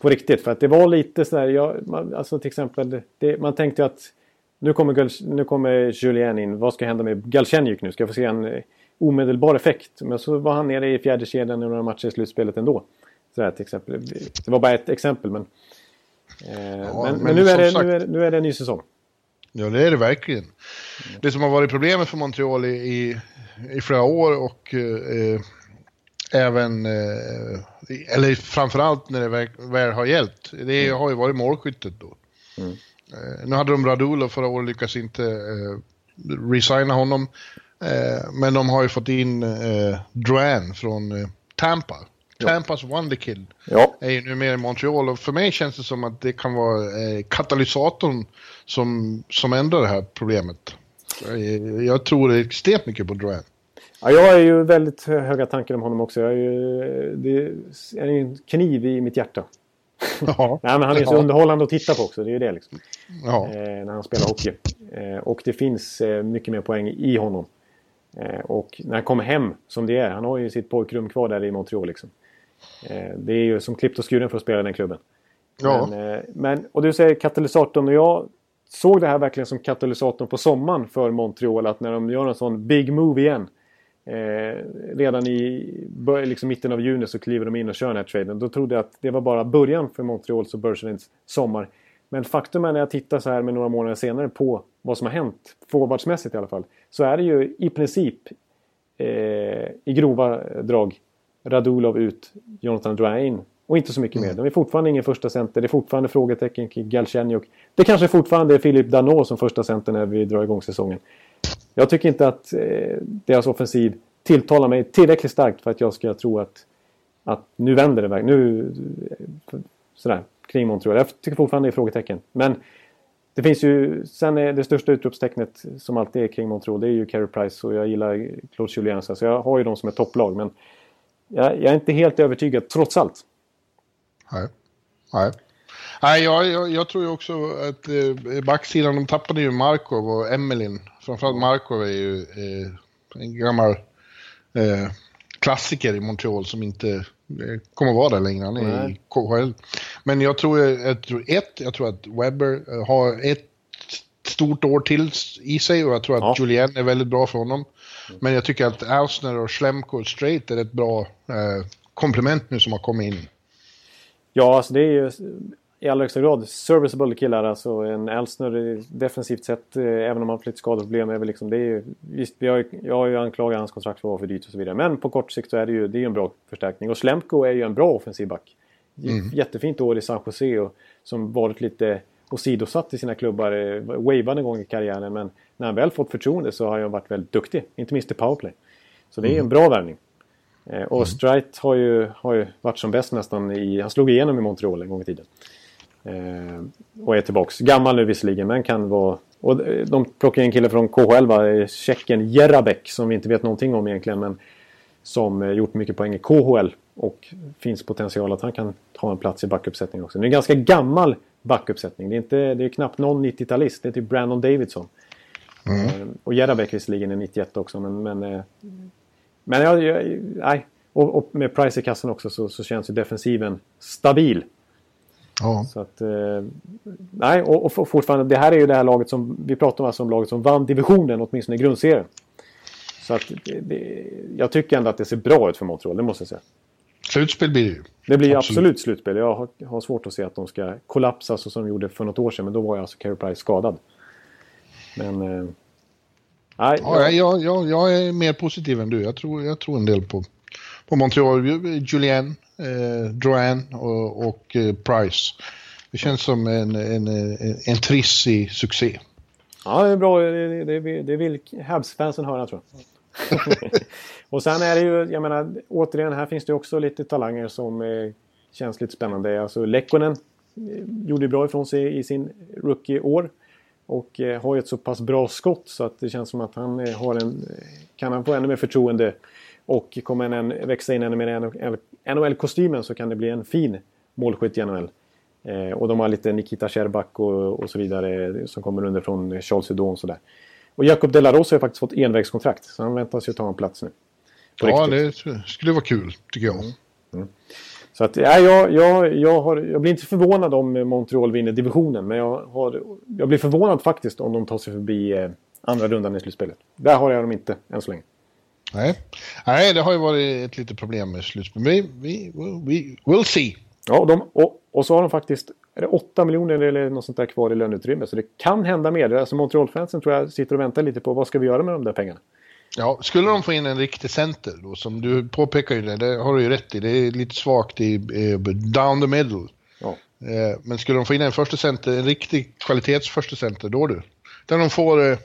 på riktigt. För att det var lite sådär, jag, man, alltså till exempel, det, man tänkte ju att nu kommer, nu kommer Julien in, vad ska hända med Galchenyuk nu? Ska jag få se en eh, omedelbar effekt? Men så var han nere i fjärde kedjan i några matcher i slutspelet ändå. Sådär, till exempel. Det var bara ett exempel men... Eh, ja, men, men, men, nu, är det, sagt, nu, är, nu är det en ny säsong. Ja, det är det verkligen. Det som har varit problemet för Montreal i, i, i flera år och eh, även, eh, eller framförallt när det väl, väl har gällt. Det mm. har ju varit målskyttet då. Mm. Eh, nu hade de Radulov förra året, lyckas inte eh, resigna honom. Eh, men de har ju fått in eh, Drouin från eh, Tampa. Tampas Wonderkid ja. är ju nu mer i Montreal och för mig känns det som att det kan vara eh, katalysatorn som, som ändrar det här problemet. Jag, tror extremt mycket på Drouin. Ja, jag har ju väldigt höga tankar om honom också. Jag är ju, det är en kniv i mitt hjärta. Ja, *laughs* Nej, men han är så underhållande att titta på också. Det är ju det liksom. Ja. Eh, när han spelar hockey. Eh, och det finns eh, mycket mer poäng i honom. Eh, och när han kommer hem, som det är. Han har ju sitt pojkrum kvar där i Montreal liksom. Eh, det är ju som klippt och skuren för att spela i den klubben. Ja. Men, eh, men, och du säger katalysatorn och jag såg det här verkligen som katalysatorn på sommaren för Montreal. Att när de gör en sån big move igen Eh, redan i liksom mitten av juni så kliver de in och kör den här traden. Då trodde jag att det var bara början för Montreals och Bergerins sommar. Men faktum är när jag tittar så här med några månader senare på vad som har hänt, forwardsmässigt i alla fall, så är det ju i princip eh, i grova drag Radulov ut, Jonathan Drouin och inte så mycket mm. mer. De är fortfarande ingen första center. Det är fortfarande frågetecken kring Galchenyuk. Det kanske fortfarande är Filip Danot som första center när vi drar igång säsongen. Jag tycker inte att eh, deras offensiv tilltalar mig tillräckligt starkt för att jag ska tro att, att nu vänder det. Nu, eh, sådär, kring Montreal. Jag tycker fortfarande det är frågetecken. Men det finns ju, sen är det största utropstecknet som alltid är kring Montreal, det är ju Carey Price och jag gillar Claude Julien. Så jag har ju dem som ett topplag. Men jag, jag är inte helt övertygad, trots allt. Nej. Nej. Nej, jag, jag, jag, tror ju också att eh, backsidan, de tappade ju Markov och Emelin. Framförallt Markov är ju eh, en gammal eh, klassiker i Montreal som inte eh, kommer vara där längre. Han är Nej. i KHL. Men jag tror, jag tror, ett, jag tror att Webber eh, har ett stort år till i sig och jag tror att ja. Julien är väldigt bra för honom. Men jag tycker att Ausner och Schlemko och Straight är ett bra eh, komplement nu som har kommit in. Ja, alltså det är ju i allra högsta grad serviceable killar. Alltså en Elsner defensivt sett, eh, även om han har lite skadeproblem, är väl liksom, det är ju, visst, vi har, jag har ju anklagat hans kontrakt för att vara för dyrt och så vidare. Men på kort sikt så är det ju det är en bra förstärkning. Och Slemko är ju en bra offensiv back. Mm. Jättefint år i San Jose och som varit lite åsidosatt i sina klubbar. Eh, wavade en gång i karriären men när han väl fått förtroende så har han varit väldigt duktig. Inte minst i powerplay. Så det är mm. en bra värvning. Eh, och mm. Strite har ju, har ju varit som bäst nästan i... Han slog igenom i Montreal en gång i tiden. Eh, och är tillbaks. Gammal nu visserligen men kan vara... Och de plockar en kille från KHL va? Tjecken Jerabek som vi inte vet någonting om egentligen men som gjort mycket poäng i KHL och finns potential att han kan ta en plats i backuppsättningen också. Det är en ganska gammal backuppsättning. Det är, inte, det är knappt någon 90-talist. Det är typ Brandon Davidson. Mm. Eh, och Jerabek visserligen är 91 också men... Men, eh, men jag, jag, nej. Och, och, med Price i kassan också så, så känns ju defensiven stabil. Ja. Så att, eh, nej, och, och, fortfarande, det här är ju det här laget som, vi pratar om alltså om laget som vann divisionen, åtminstone i grundserien. Så att det, det, jag tycker ändå att det ser bra ut för Montreal, det måste jag säga. Slutspel blir det ju. Det blir absolut, absolut slutspel. Jag har, har, svårt att se att de ska kollapsa så som de gjorde för något år sedan, men då var ju alltså Carey Price skadad. Men... Eh, nej, ja, jag, jag, jag är mer positiv än du. Jag tror, jag tror en del på, på Montreal. Julien, eh, Drouin och, och eh, Price. Det känns som en, en, en, en trissig succé. Ja, det är bra. Det, det, det vill Habs-fansen höra tror jag. *laughs* och sen är det ju, jag menar, återigen här finns det också lite talanger som eh, känns lite spännande. Alltså Lekkonen eh, gjorde bra ifrån sig i sin rookie-år. Och eh, har ju ett så pass bra skott så att det känns som att han eh, har en... Kan han få ännu mer förtroende och kommer en, växa in ännu mer i NHL-kostymen så kan det bli en fin målskytt i NHL. Eh, och de har lite Nikita Sherbak och, och så vidare som kommer underifrån Charles Hudon sådär. Och Jacob De La Rosa har faktiskt fått envägskontrakt så han väntas ju ta en plats nu. Ja, riktigt. det skulle vara kul tycker jag. Mm. Mm. Så att, ja, jag, jag, jag, har, jag blir inte förvånad om Montreal vinner divisionen. Men jag, har, jag blir förvånad faktiskt om de tar sig förbi eh, andra rundan i slutspelet. Där har jag dem inte än så länge. Nej, Nej det har ju varit ett litet problem med slutspel. Vi, vi, vi, we'll see. Ja, och, de, och, och, så har de faktiskt är det 8 miljoner eller något sånt där kvar i löneutrymme. Så det kan hända mer. Alltså Montreal-fansen tror jag sitter och väntar lite på vad ska vi göra med de där pengarna. Ja, skulle de få in en riktig center då, som du påpekar ju det, det har du ju rätt i, det är lite svagt i eh, down the middle. Ja. Eh, men skulle de få in en första center, en riktig kvalitets första center, då du. Där de får, eh,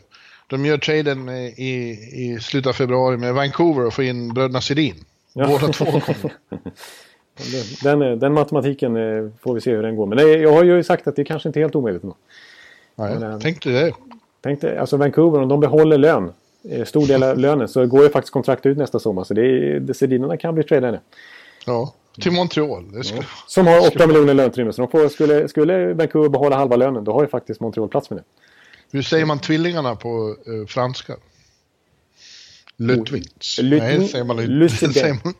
de gör traden i, i slutet av februari med Vancouver och får in bröderna Sedin. Ja. Båda två kommer. *laughs* Den, den matematiken eh, får vi se hur den går. Men jag har ju sagt att det kanske inte är helt omöjligt. Nej, Men, eh, tänkte det. Tänkte, alltså Vancouver, om de behåller lön, eh, stor del av *laughs* lönen, så går ju faktiskt kontrakt ut nästa sommar. Så det, det Sedinarna kan bli tradade. Ja, till Montreal. Ska, ja. Som har 8 miljoner löneutrymme. Så de får, skulle, skulle Vancouver behålla halva lönen, då har ju faktiskt Montreal plats med det. Hur säger man tvillingarna på uh, franska? Lutwitz? Nej, säger man inte. *laughs*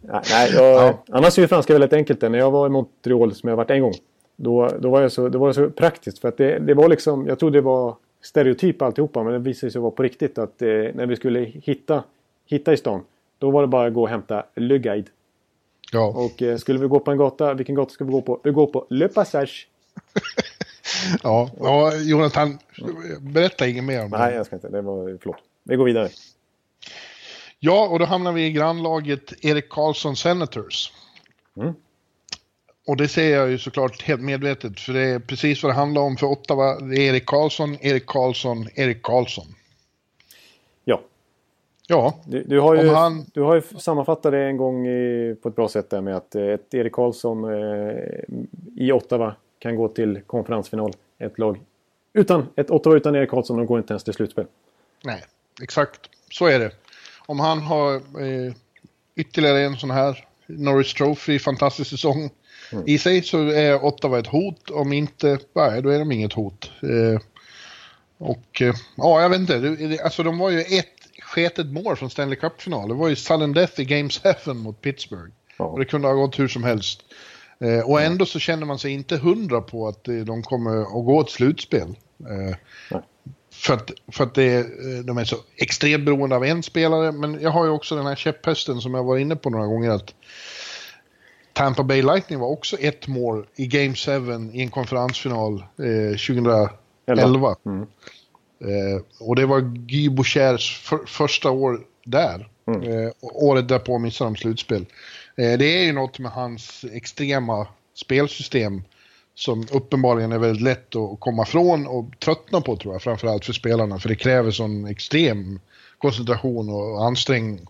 Nej, jag, ja. Annars är ju franska väldigt enkelt. När jag var i Montreal, som jag varit en gång, då, då var, det så, det var så praktiskt. För att det, det var liksom, jag tror det var stereotyp alltihopa men det visade sig vara på riktigt att eh, när vi skulle hitta, hitta i stan då var det bara att gå och hämta Le Guide. Ja. Och eh, skulle vi gå på en gata, vilken gata ska vi gå på? Vi går på Le Passage. *laughs* *laughs* ja. ja, Jonathan, berätta inget mer om det. Nej, jag ska inte. Det var, förlåt. Vi går vidare. Ja, och då hamnar vi i grannlaget Erik Karlsson Senators. Mm. Och det säger jag ju såklart helt medvetet, för det är precis vad det handlar om för Ottawa. Det är Erik Karlsson, Erik Karlsson, Erik Karlsson. Ja. Ja, Du, du, har, ju, han- du har ju sammanfattat det en gång i, på ett bra sätt där med att eh, ett Erik Karlsson eh, i Ottawa kan gå till konferensfinal. Ett lag utan, ett Ottawa utan Erik Karlsson, de går inte ens till slutspel. nej, exakt. Så är det. Om han har eh, ytterligare en sån här Norris Trophy, fantastisk säsong i sig så är Ottawa ett hot. Om inte, nej, då är de inget hot. Eh, och eh, ja, jag vet inte. Alltså de var ju ett sketet mål från Stanley Cup-final. Det var ju sudden death i Game 7 mot Pittsburgh. Ja. Och det kunde ha gått hur som helst. Eh, och ändå så känner man sig inte hundra på att eh, de kommer att gå ett slutspel. Eh, för att, för att det, de är så extremt beroende av en spelare. Men jag har ju också den här käpphästen som jag var inne på några gånger. att Tampa Bay Lightning var också ett mål i Game 7 i en konferensfinal eh, 2011. Mm. Eh, och det var Guy Bouchers för, första år där. Mm. Eh, året därpå missade de slutspel. Eh, det är ju något med hans extrema spelsystem som uppenbarligen är väldigt lätt att komma från och tröttna på tror jag, framförallt för spelarna. För det kräver sån extrem koncentration och ansträngning.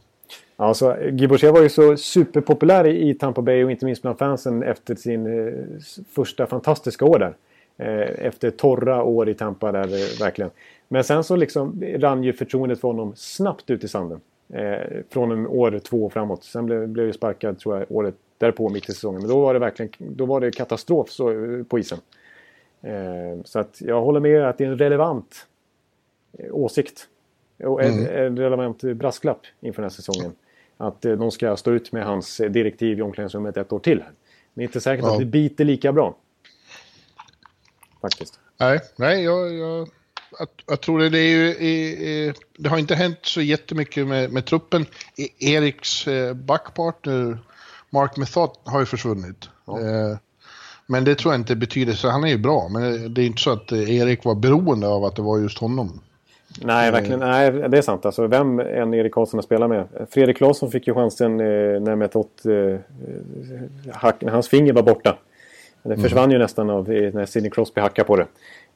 Alltså, så eh, Boucher var ju så superpopulär i Tampa Bay och inte minst bland fansen efter sin eh, första fantastiska år där. Efter torra år i Tampa där verkligen. Men sen så liksom rann ju förtroendet för honom snabbt ut i sanden. Eh, från år två och framåt. Sen blev, blev ju sparkad tror jag året därpå mitt i säsongen. Men då var det verkligen då var det katastrof så, på isen. Eh, så att jag håller med att det är en relevant eh, åsikt. Och en, en relevant brasklapp inför den här säsongen. Att eh, de ska stå ut med hans direktiv i omklädningsrummet ett år till. Det är inte säkert Ja. att det biter lika bra. Faktiskt. Nej, nej jag, jag, jag, jag tror det, det är ju... eh, eh, Det har inte hänt så jättemycket med, med truppen. E- Eriks eh, backpartner Mark Method har ju försvunnit. Eh, Men det tror jag inte betyder så. Han är ju bra, men det är inte så att eh, Erik var beroende av att det var just honom. Nej, verkligen. Nej, det är sant. Alltså, vem än Erik Karlsson har spelat med. Fredrik Claesson fick ju chansen eh, när Metot, eh, eh, hack, hans finger var borta. Det försvann ju nästan av eh, när Sidney Crosby hackade på det.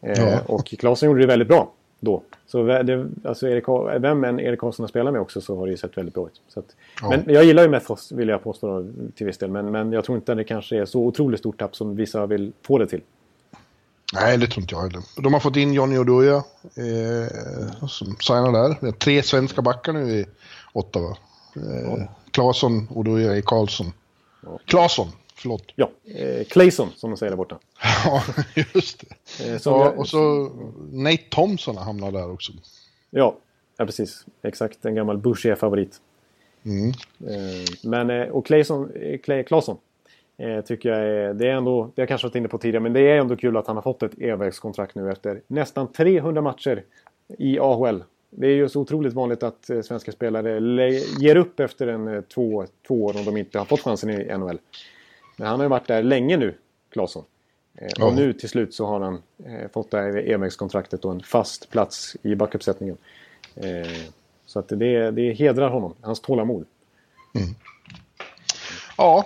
Eh, Ja. Och Claesson gjorde det väldigt bra då. Så det, alltså Erik, vem än Erik Karlsson har spelat med också så har det ju sett väldigt bra ut. Att, Ja. Men jag gillar ju Methos vill jag påstå till viss del. Men, men jag tror inte att det kanske är så otroligt stort tapp som vissa vill få det till. Nej, det tror inte jag heller. De har fått in Johnny Oduya eh, som signar där. Vi har tre svenska backar nu i Ottawa. Eh, Claesson, Oduya, Karlsson. Claesson, förlåt. Ja, eh, Clayson som de säger där borta. *laughs* Ja, just det. Eh, Ja, jag- och så Nate Thompson hamnar där också. Ja, ja precis. Exakt. En gammal Boucher-favorit. Mm. Eh, Men, eh, och Clayson, eh, Clay, Claesson eh, tycker jag är, det är ändå, det har kanske varit inne på tidigare, men det är ändå kul att han har fått ett evägskontrakt nu efter nästan 300 matcher i AHL. Det är ju så otroligt vanligt att svenska spelare ger upp efter en två, två år om de inte har fått chansen i NHL. Men han har ju varit där länge nu, Claesson. Eh. Och nu till slut så har han eh, fått det här evägskontraktet och en fast plats i backuppsättningen. Eh, så att det, det hedrar honom, hans tålamod. Ja,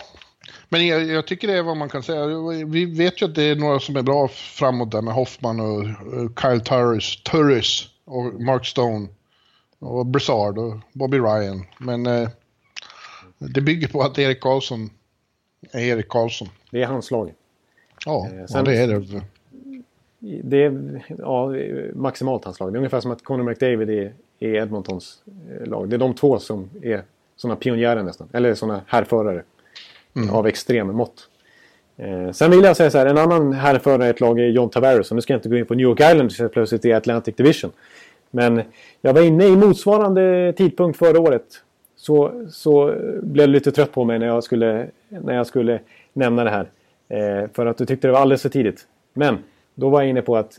men jag, jag tycker det är vad man kan säga. Vi vet ju att det är några som är bra framåt där med Hoffman och Kyle Turris, Turris och Mark Stone och Brassard och Bobby Ryan. Men eh, det bygger på att Erik Karlsson Erik Karlsson. Det är hans lag. Ja, Eh, sen- det är det. Det är ja, maximalt hans lag. Det är ungefär som att Conor McDavid är, är Edmontons eh, lag. Det är de två som är sådana pionjärer nästan. Eller sådana härförare av extrem mått. Eh, sen vill jag säga så här, en annan härförare i ett lag är John Tavares. Och nu ska jag inte gå in på New York Islanders plötsligt i Atlantic Division. Men jag var inne i motsvarande tidpunkt förra året. Så, så blev du lite trött på mig när jag skulle, när jag skulle nämna det här. Eh, för att du tyckte det var alldeles för tidigt. Men då var jag inne på att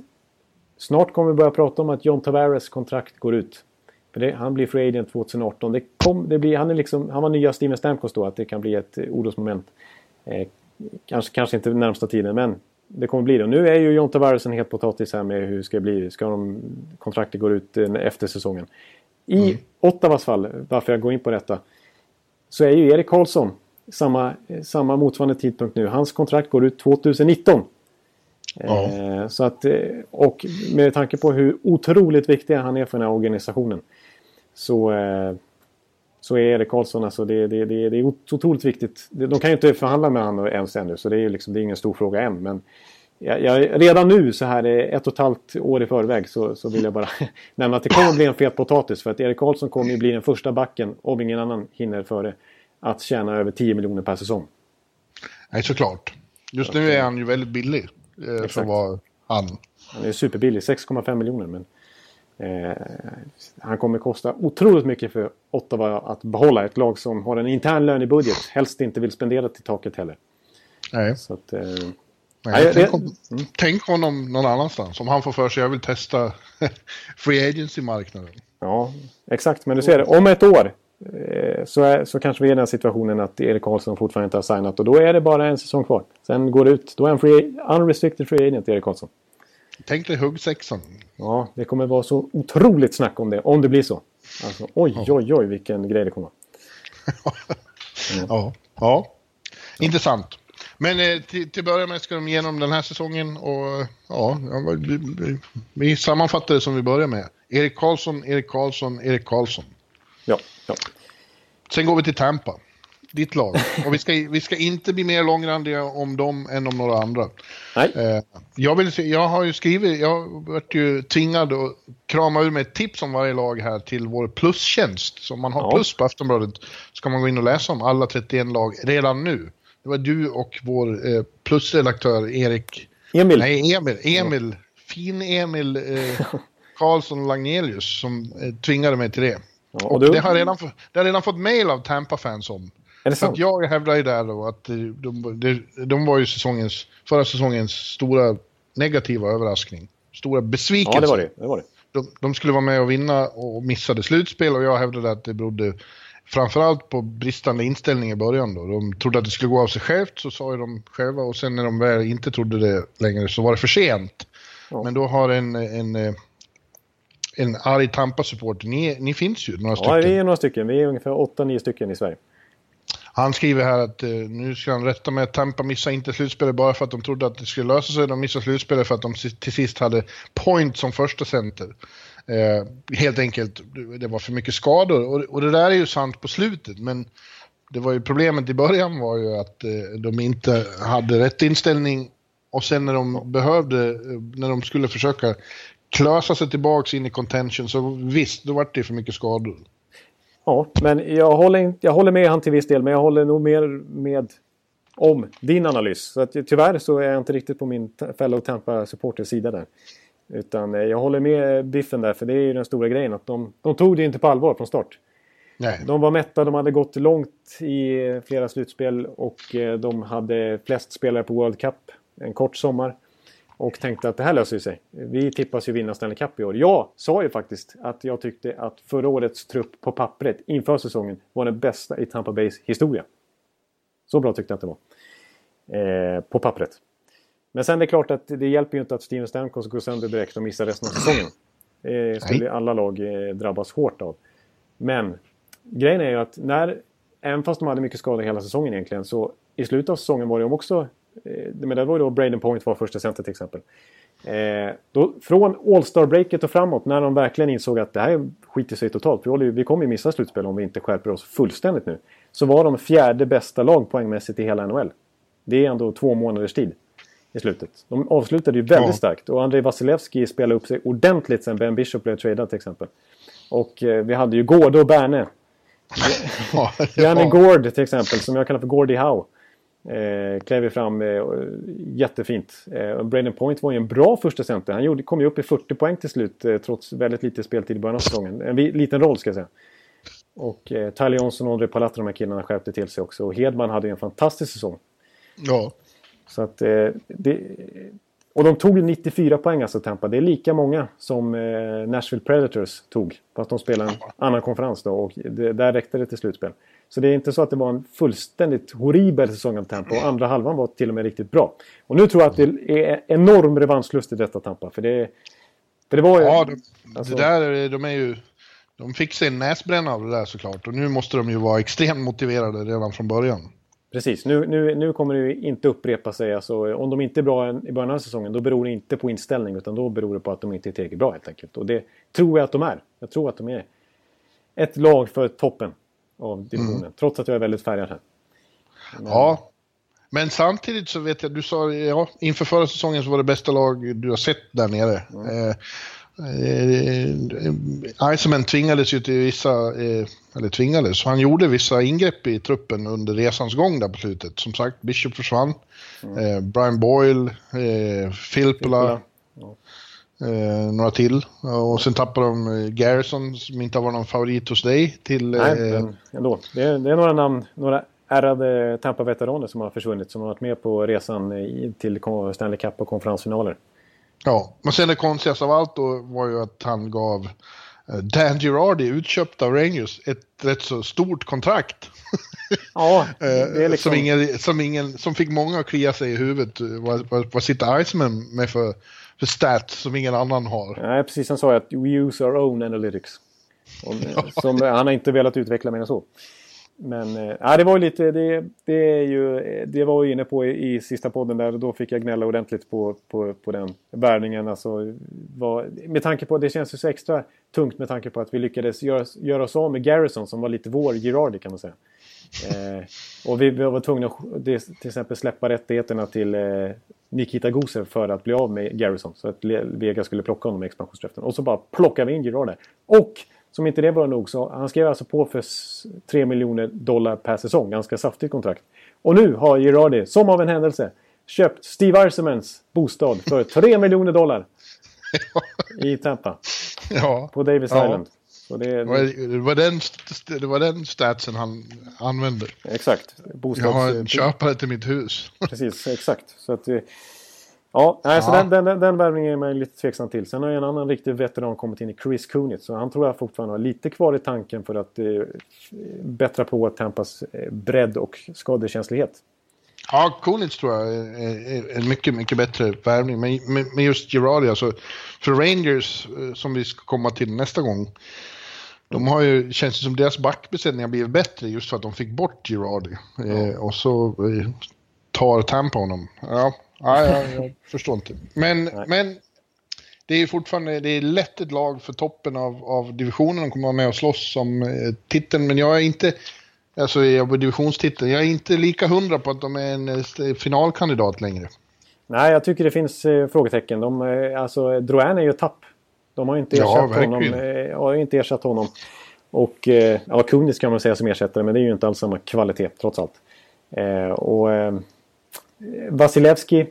Snart kommer vi börja prata om att John Tavares kontrakt går ut. För det, han blir free agent 2018. Det kom, det blir, han, är liksom, han var nya Steven Stamkos då, att det kan bli ett eh, orosmoment. Eh, kanske, kanske inte närmsta tiden, men det kommer bli det. Nu är ju John Tavares en het potatis här med hur det ska bli. Ska de, kontraktet gå ut eh, efter säsongen. I mm. Ottawas fall, varför jag går in på detta, så är ju Erik Karlsson samma, samma motsvarande tidpunkt nu. Hans kontrakt går ut 2019. Ja. Eh, så att, eh, och med tanke på hur otroligt viktig han är för den här organisationen. Så, eh, så är Erik Karlsson alltså, det, det, det, det är otroligt viktigt. De kan ju inte förhandla med honom ens ännu så det är, liksom, det är ingen stor fråga än. Men jag, jag, redan nu så här ett och ett halvt år i förväg så, så vill jag bara *laughs* nämna att det kommer att bli en fet potatis. För att Erik Karlsson kommer ju bli den första backen, om ingen annan hinner före, att tjäna över 10 miljoner per säsong. Nej, såklart. Just nu är han ju väldigt billig eh, för vad han. Han är superbillig, 6,5 miljoner. Men eh, han kommer kosta otroligt mycket för Ottawa att behålla ett lag som har en intern lönebudget. Helst inte vill spendera till taket heller. Nej. Så att, eh, Nej, tänk, om, mm. tänk honom någon annanstans. Om han får för sig jag vill testa *laughs* free agency-marknaden. Ja, exakt. Men du ser, om ett år eh, så, är, så kanske vi är i den situationen att Erik Karlsson fortfarande inte har signat. Och då är det bara en säsong kvar. Sen går det ut. Då är han free, unrestricted free agent, Erik Karlsson. Tänk dig huggsexan. Ja, det kommer vara så otroligt snack om det. Om det blir så. Alltså, oj, oj, oj, vilken grej det kommer vara. Mm. *laughs* ja, ja. Intressant. Men eh, till, till början med ska de igenom den här säsongen och ja, vi, vi, vi sammanfattar det som vi börjar med. Erik Karlsson, Erik Karlsson, Erik Karlsson. Ja, ja. Sen går vi till Tampa, ditt lag. Och vi ska, vi ska inte bli mer långrandiga om dem än om några andra. Nej. Eh, jag, vill, jag har ju skrivit, jag varit ju tvingad att krama ur mig ett tips om varje lag här till vår plustjänst. Så om man har ja. plus på Aftonbladet ska man gå in och läsa om alla 31 lag redan nu. Det var du och vår eh, plusredaktör Erik... Emil. Nej, Emil. Emil. Fin-Emil eh, Karlsson Lagnelius som eh, tvingade mig till det. Ja, och du... det, har redan, det har redan fått mail av Tampa-fans om. Är det sant? jag hävdar ju där då att de, de, de var ju säsongens, förra säsongens stora negativa överraskning. Stora besvikelse. Ja, det var det. det, var det. De, de, skulle vara med och vinna och missade slutspel och jag hävdade att det berodde framförallt på bristande inställning i början då. De trodde att det skulle gå av sig självt, så sa ju de själva. Och sen när de väl inte trodde det längre så var det för sent. Ja. Men då har en, en, en arg Tampa-supporter, ni, ni finns ju några stycken. Ja, vi är några stycken. Vi är ungefär 8-9 stycken i Sverige. Han skriver här att uh, nu ska han rätta med att Tampa missade inte slutspelet bara för att de trodde att det skulle lösa sig. De missade slutspelet för att de till sist hade Point som första center. Eh, helt enkelt, det var för mycket skador. Och, och, det där är ju sant på slutet, men det var ju problemet i början var ju att eh, de inte hade rätt inställning och sen när de behövde, eh, när de skulle försöka klösa sig tillbaka in i contention så visst, då var det för mycket skador. Ja, men jag håller, jag håller med han till viss del, men jag håller nog mer med om din analys. Så att, tyvärr så är jag inte riktigt på min fellow Tampa supporters sida där. Utan eh, jag håller med Biffen där, för det är ju den stora grejen. Att de, de tog det inte på allvar från start. Nej. De var mätta, de hade gått långt i flera slutspel och eh, de hade flest spelare på World Cup en kort sommar. Och tänkte att det här löser sig. Vi tippas ju vinna Stanley Cup i år. Jag sa ju faktiskt att jag tyckte att förra årets trupp på pappret inför säsongen var den bästa i Tampa Bays historia. Så bra tyckte jag att det var. Eh, på pappret. Men sen är det klart att det hjälper ju inte att Steven Stamkos går sönder direkt och missar resten av säsongen. Det skulle alla lag eh, drabbas hårt av. Men grejen är ju att när, även fast de hade mycket skador hela säsongen egentligen, så i slutet av säsongen var de också... Eh, men det var ju då Braden Point var första center till exempel. Eh, då, från All-Star-breaket och framåt, när de verkligen insåg att det här skiter sig totalt. Vi, vi kommer ju missa slutspel om vi inte skärper oss fullständigt nu. Så var de fjärde bästa lag poängmässigt i hela NHL. Det är ändå två månaders tid i slutet. De avslutade ju väldigt ja. starkt och Andrei Vasilevski spelade upp sig ordentligt sen Ben Bishop blev tradad till exempel. Och eh, vi hade ju Gårde och Berne. *laughs* ja, Janne Gård till exempel, som jag kallar för Gordie Howe. Eh, klev fram eh, jättefint. Eh, Braden Point var ju en bra första center. Han gjorde, kom ju upp i 40 poäng till slut eh, trots väldigt lite speltid i början av säsongen. En liten roll ska jag säga. Och eh, Tyler Johnson och André Palatra, de här killarna, skärpte till sig också. Och Hedman hade ju en fantastisk säsong. Ja. Så att eh, det, Och de tog 94 poäng alltså Tampa. Det är lika många som eh, Nashville Predators tog. Fast de spelade en annan konferens då och det, där räckte det till slutspel. Så det är inte så att det var en fullständigt horribel säsong av Tampa och andra halvan var till och med riktigt bra. Och nu tror jag att det är enorm revanschlust i detta Tampa. För det, för det var ju... Ja, de, alltså, det där, de är ju... De fick sig en näsbränna av det där såklart och nu måste de ju vara extremt motiverade redan från början. Precis, nu, nu, nu kommer det inte upprepa sig. Alltså, om de inte är bra i början av säsongen då beror det inte på inställning utan då beror det på att de inte är tillräckligt bra helt enkelt. Och det tror jag att de är. Jag tror att de är ett lag för toppen av divisionen. Mm. Trots att jag är väldigt färgad här. Men... Ja, men samtidigt så vet jag, du sa ja, inför förra säsongen så var det bästa lag du har sett där nere. Mm. Eh, Eh, Iceman tvingades ju till vissa, eh, eller tvingades, han gjorde vissa ingrepp i truppen under resans gång där på slutet. Som sagt, Bishop försvann, mm. eh, Brian Boyle, eh, Filppula, eh, några till. Och sen tappade de eh, Garrison som inte har varit någon favorit hos dig till... Nej, men ändå. Det är, det är några namn, några ärrade Tampa-veteraner som har försvunnit, som har varit med på resan till Stanley Cup och konferensfinaler. Ja, men sen det konstigaste av allt då var ju att han gav eh, Dan Girardi, utköpt av Rangers, ett rätt så stort kontrakt. *laughs* Ja, *laughs* är liksom... som, ingen, som, ingen, som fick många att klia sig i huvudet. Vad, vad, vad sitter Iceman med för, för stats som ingen annan har? Nej, precis. Han sa ju att we use our own analytics. Och, *laughs* som, han har inte velat utveckla mer än så. Men äh, det var ju lite, det, det, är ju, det var ju inne på i, i sista podden där. Då fick jag gnälla ordentligt på, på, på den värvningen. Alltså, var, med tanke på, det känns ju så extra tungt med tanke på att vi lyckades göra, göra oss av med Garrison som var lite vår Girardi kan man säga. Eh, och vi var tvungna att till exempel släppa rättigheterna till eh, Nikita Gusev för att bli av med Garrison. Så att Vega skulle plocka honom i expansionsdraften. Och så bara plockade vi in Girardi. Och som inte det var nog så han skrev alltså på för 3 miljoner dollar per säsong. Ganska saftigt kontrakt. Och nu har Girardi, som av en händelse, köpt Steve Arsemans bostad för 3 miljoner dollar. *laughs* I Tampa. Ja. På Davis ja. Island. Det, det, var, det, var den, det var den statsen han använde. Exakt. Bostads... Jag har en köpare till mitt hus. Precis, exakt. Så att, Ja, nej, så den, den, den värvningen är man lite tveksam till. Sen har en annan riktig veteran kommit in i Chris Kunitz. Så han tror jag fortfarande har lite kvar i tanken för att eh, bättra på Tampas eh, bredd och skadekänslighet. Ja, Kunitz tror jag är en mycket, mycket bättre värvning. Men, men just Girardi, alltså för Rangers, eh, som vi ska komma till nästa gång, de har ju, känns det som deras backbesättning har blivit bättre just för att de fick bort Girardi. Eh, och så eh, tar Tampa honom. Ja, Ja, jag, *laughs* jag förstår inte. Men, men det är fortfarande det är lätt ett lag för toppen av, av divisionen. De kommer vara med och slåss om eh, titeln, men jag är inte... Alltså på divisionstiteln. Jag är inte lika hundra på att de är en eh, finalkandidat längre. Nej, jag tycker det finns eh, frågetecken. De, eh, alltså, Drouin är ju tapp. De har inte ersatt, ja, honom, eh, har inte ersatt honom. Och ja, Kunis kan man säga som ersättare, men det är ju inte alls samma kvalitet trots allt. Och Vasilevski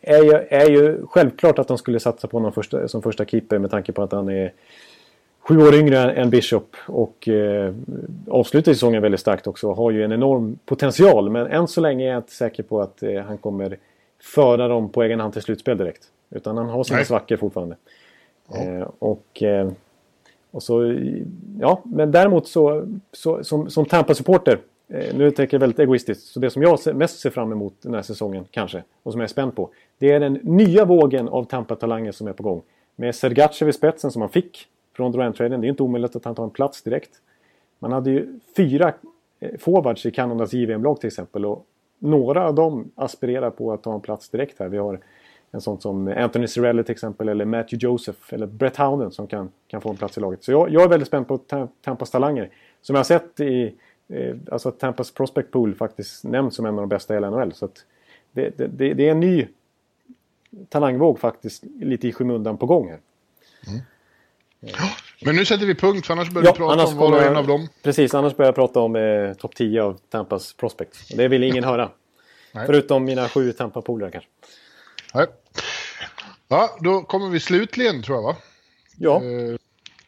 är ju, är ju självklart att de skulle satsa på honom första, som första keeper med tanke på att han är sju år yngre än Bishop och eh, avslutar säsongen väldigt starkt också. Har ju en enorm potential men än så länge är jag inte säker på att eh, han kommer föra dem på egen hand till slutspel direkt. Utan han har sina Nej. svackor fortfarande. Ja. Eh, och, eh, och så, ja, men däremot så, så som, som Tampa-supporter Eh, nu tänker jag väldigt egoistiskt. Så det som jag mest ser fram emot den här säsongen, kanske, och som jag är spänd på. Det är den nya vågen av Tampa-talanger som är på gång. Med Sergachev i spetsen som han fick från Durant-traden. Det är inte omöjligt att han tar en plats direkt. Man hade ju fyra eh, forwards i Kanadas JVM-lag till exempel. Och några av dem aspirerar på att ta en plats direkt här. Vi har en sån som Anthony Cirelli till exempel. Eller Matthew Joseph. Eller Brett Howden som kan, kan få en plats i laget. Så jag, jag är väldigt spänd på Tampas talanger. Som jag har sett i Eh, alltså Tampas prospect pool faktiskt nämns som en av de bästa i hela NHL. Så det, det, det, är en ny talangvåg faktiskt lite i skymundan på gång här. Mm. Men nu sätter vi punkt för annars börjar ja, vi prata om var och en av dem. Precis, annars börjar jag prata om eh, topp 10 av Tampas prospects. Det vill ingen höra. Förutom mina sju Tampa-polare kanske. Nej. Ja, då kommer vi slutligen tror jag va? Ja. Eh,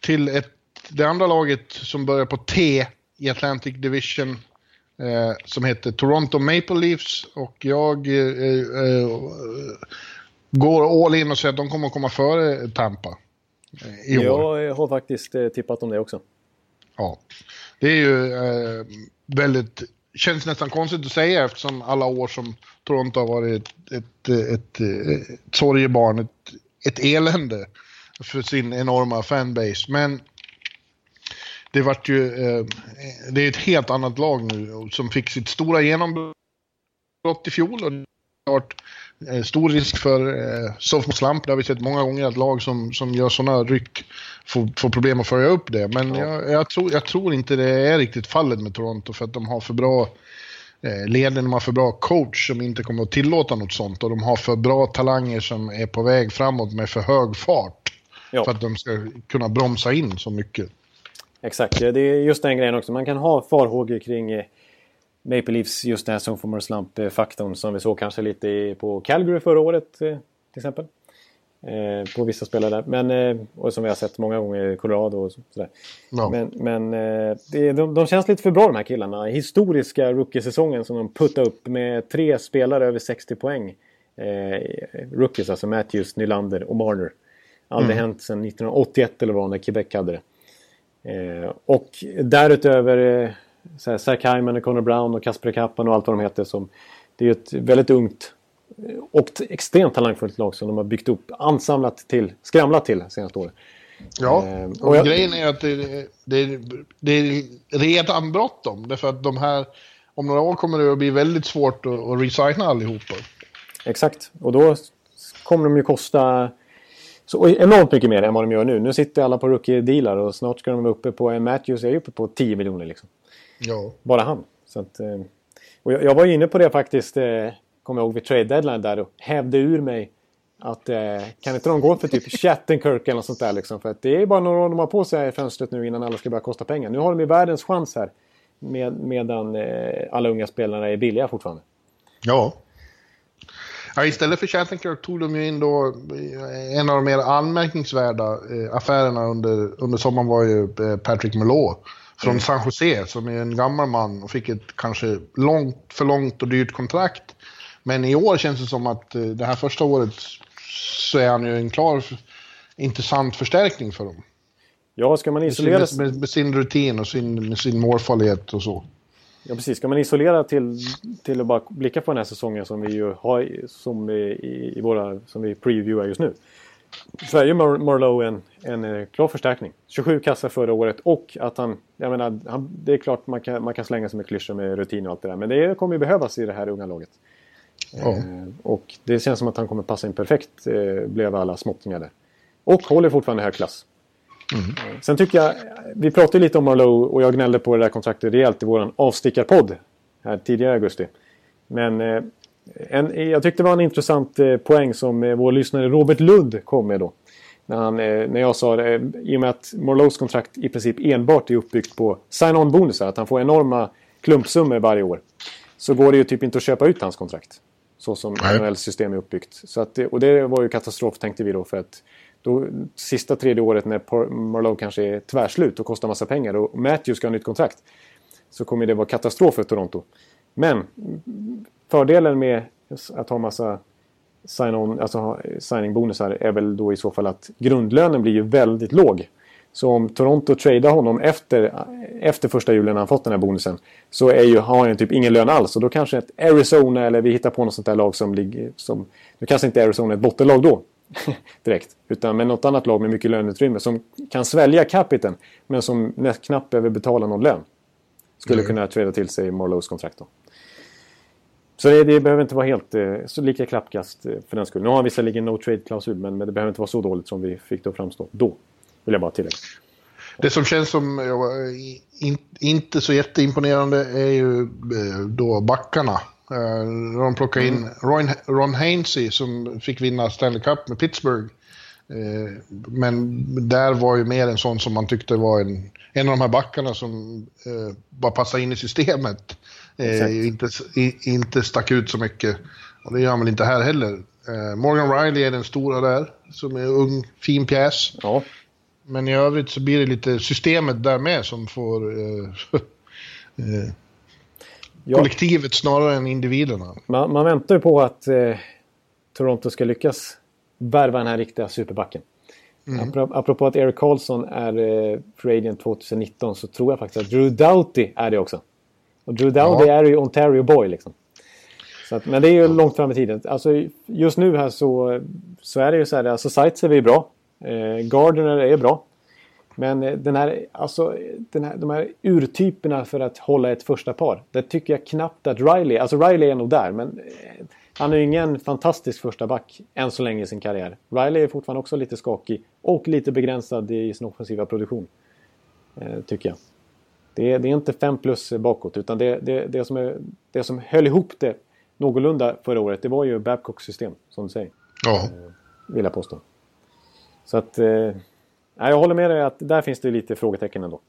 till ett, det andra laget som börjar på T i Atlantic Division eh, som heter Toronto Maple Leafs och jag eh, eh, går all in och säger att de kommer att komma före Tampa eh, i år. Jag har faktiskt eh, tippat om det också. Ja. Det är ju eh, väldigt, känns nästan konstigt att säga eftersom alla år som Toronto har varit ett, ett, ett, ett, ett sorgebarn, ett, ett elände för sin enorma fanbase. Men det vart ju, eh, det är ett helt annat lag nu som fick sitt stora genombrott i fjol. Och det har varit eh, stor risk för eh, sophomore slump. Det har vi sett många gånger att lag som, som gör sådana ryck får, får problem att följa upp det. Men ja. jag, jag, tror, jag tror inte det är riktigt fallet med Toronto för att de har för bra eh, ledning, de har för bra coach som inte kommer att tillåta något sånt och de har för bra talanger som är på väg framåt med för hög fart. Ja. För att de ska kunna bromsa in så mycket. Exakt, det är just den grejen också. Man kan ha farhågor kring eh, Maple Leafs, just den här sophomore slump-faktorn som vi såg kanske lite på Calgary förra året eh, till exempel. Eh, på vissa spelare där. Men, och som vi har sett många gånger i Colorado och sådär. No. Men, men det, de, de känns lite för bra de här killarna. Historiska rookie-säsongen som de puttade upp med tre spelare över 60 poäng. Rookies, alltså Matthews, Nylander och Marner. Aldrig mm. hänt sedan 1981 eller vad när Quebec hade det. Eh, och därutöver eh, så här, Zach Hyman och Connor Brown och Kasper Kappan och allt vad de heter. Som, det är ett väldigt ungt eh, och extremt talangfullt lag som de har byggt upp, ansamlat till, skramlat till senaste året. Ja, eh, och, och jag... grejen är att det, det, det är redan bråttom. Därför att de här, om några år kommer det att bli väldigt svårt att, att resigna allihopa. Exakt, och då kommer de ju kosta så enormt mycket mer än vad de gör nu. Nu sitter alla på rookie-dealar och snart ska de vara uppe på... Matthews är uppe på 10 miljoner liksom. Ja. Bara han. Så att, eh, och jag, jag, var inne på det faktiskt, eh, kommer jag ihåg, vid trade deadline där och hävde ur mig att eh, kan inte de gå för typ Chattenkirk eller något sånt där liksom. För att det är bara några år de har på sig i fönstret nu innan alla ska börja kosta pengar. Nu har de ju världens chans här. Med, medan alla unga spelarna är billiga fortfarande. Ja. Ja, istället för Chattenkirk tog de ju in då en av de mer anmärkningsvärda eh, affärerna under, under sommaren var ju eh, Patrick Melot från mm. San Jose som är en gammal man och fick ett kanske långt, för långt och dyrt kontrakt. Men i år känns det som att eh, det här första året så är han ju en klar intressant förstärkning för dem. Ja, ska man isolera... Med, med, med sin rutin och sin, sin målfarlighet och så. Ja precis, ska man isolera till, till att bara blicka på den här säsongen som vi ju har som i, i våra, som vi previewar just nu. Så är ju Mar Marlowe en, en eh, klar förstärkning. 27 kassar förra året och att han, jag menar, han, det är klart man kan, man kan slänga sig med klyschor med rutin och allt det där. Men det kommer ju behövas i det här unga laget. Ja. Eh, och det känns som att han kommer passa in perfekt, eh, blev alla småttingar där. Och håller fortfarande hög klass. Mm. Sen tycker jag, vi pratade lite om Marlowe och jag gnällde på det där kontraktet rejält i vår avstickarpodd här tidigare i augusti. Men eh, en, jag tyckte det var en intressant eh, poäng som eh, vår lyssnare Robert Lund kom med då. När, han, när jag sa det, i och med att Marlows kontrakt i princip enbart är uppbyggt på sign-on bonusar, att han får enorma klumpsummor varje år. Så går det ju typ inte att köpa ut hans kontrakt. Så som NHLs system är uppbyggt. Så att, och det var ju katastrof tänkte vi då för att då, sista tredje året när Marlowe kanske är tvärslut och kostar massa pengar och Matthews ska ha nytt kontrakt. Så kommer det vara katastrof för Toronto. Men fördelen med att ha massa sign-on, alltså signing-bonusar är väl då i så fall att grundlönen blir ju väldigt låg. Så om Toronto tradar honom efter, efter första julen när han fått den här bonusen så är ju, har han typ ingen lön alls. Och då kanske ett Arizona eller vi hittar på något sånt där lag som ligger... Som, nu kanske inte Arizona är ett bottenlag då. *laughs* direkt. Utan med något annat lag med mycket löneutrymme som kan svälja capiten men som knappt behöver betala någon lön. Skulle mm. kunna träda till sig Marlows kontrakt då. Så det, det, behöver inte vara helt eh, så lika klappkast eh, för den skull. Nu har han visserligen no trade-klausul men, men, det behöver inte vara så dåligt som vi fick det att framstå då. Vill jag bara tillägga. Det som känns som in, inte så jätteimponerande är ju eh, då backarna. Uh, de plockade in mm. Ron, Ron Hainsey som fick vinna Stanley Cup med Pittsburgh. Uh, men där var ju mer en sån som man tyckte var en, en av de här backarna som uh, bara passade in i systemet. Uh, inte, inte stack ut så mycket. Och det gör väl inte här heller. Morgan Riley är den stora där, som är ung, fin pjäs. Ja. Men i övrigt så blir det lite systemet där med som får *laughs* ja. kollektivet snarare än individerna. Man, man väntar ju på att eh, Toronto ska lyckas värva den här riktiga superbacken. Mm. Apropå att Eric Carlson är eh, Agent 2019 så tror jag faktiskt att Drew Doughty är det också. Och Drew Doughty ja. är ju Ontario Boy liksom. Så att, men det är ju långt fram i tiden. Alltså, just nu här så, så är det ju så här, alltså Sightsev är bra. Eh, Gardner är bra. Men eh, den här, alltså, den här, de här urtyperna för att hålla ett första par. Det tycker jag knappt att Riley, alltså Riley är nog där men eh, han är ju ingen fantastisk första back än så länge i sin karriär. Riley är fortfarande också lite skakig och lite begränsad i sin offensiva produktion. Eh, tycker jag. Det är, det är, inte 5 plus bakåt utan det, det, det, som är, det som höll ihop det någorlunda förra året det var ju Babcocks system som du säger. Ja. Vill jag påstå. Så att... Jag håller med dig att där finns det lite frågetecken ändå.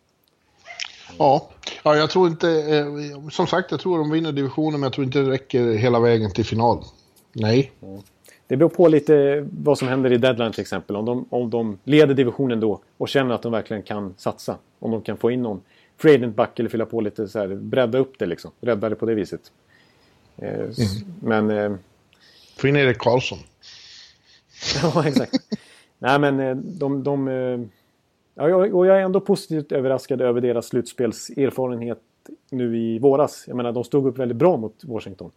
Ja, ja jag tror inte... Eh, som sagt, jag tror de vinner divisionen men jag tror inte det räcker hela vägen till final. Nej. Mm. Det beror på lite vad som händer i deadline till exempel. Om de, om de leder divisionen då och känner att de verkligen kan satsa. Om de kan få in någon free back eller fylla på lite så här, bredda upp det liksom. Rädda det på det viset. Eh, mm. Men... Eh, få in Erik Karlsson. *laughs* ja, exakt. Nej, men eh, de... de eh, ja, och jag är ändå positivt överraskad över deras slutspelserfarenhet nu i våras. Jag menar, de stod upp väldigt bra mot Washington.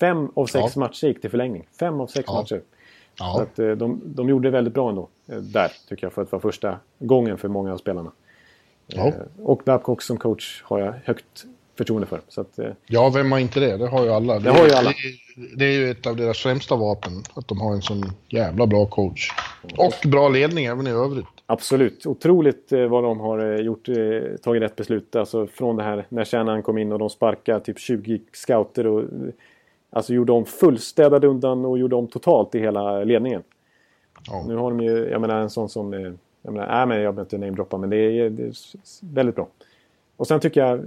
Fem av sex ja. matcher gick till förlängning. Fem av sex ja. matcher. Ja. Så att, eh, de, de gjorde det väldigt bra ändå. Där, tycker jag, för att vara första gången för många av spelarna. Ja. Och Babcock som coach har jag högt förtroende för. Så att, ja, vem har inte det? Det har ju alla. Det, det har ju alla. Det, det, är ju ett av deras främsta vapen, att de har en sån jävla bra coach. Och bra ledning även i övrigt. Absolut. Otroligt eh, vad de har eh, gjort, eh, tagit rätt beslut. Alltså från det här när Shannon kom in och de sparkade typ 20 scouter och alltså gjorde om fullstädade undan och gjorde om totalt i hela ledningen. Ja. Nu har de ju, jag menar en sån som, jag menar, nej men jag behöver inte namedroppa men det är, det är väldigt bra. Och sen tycker jag,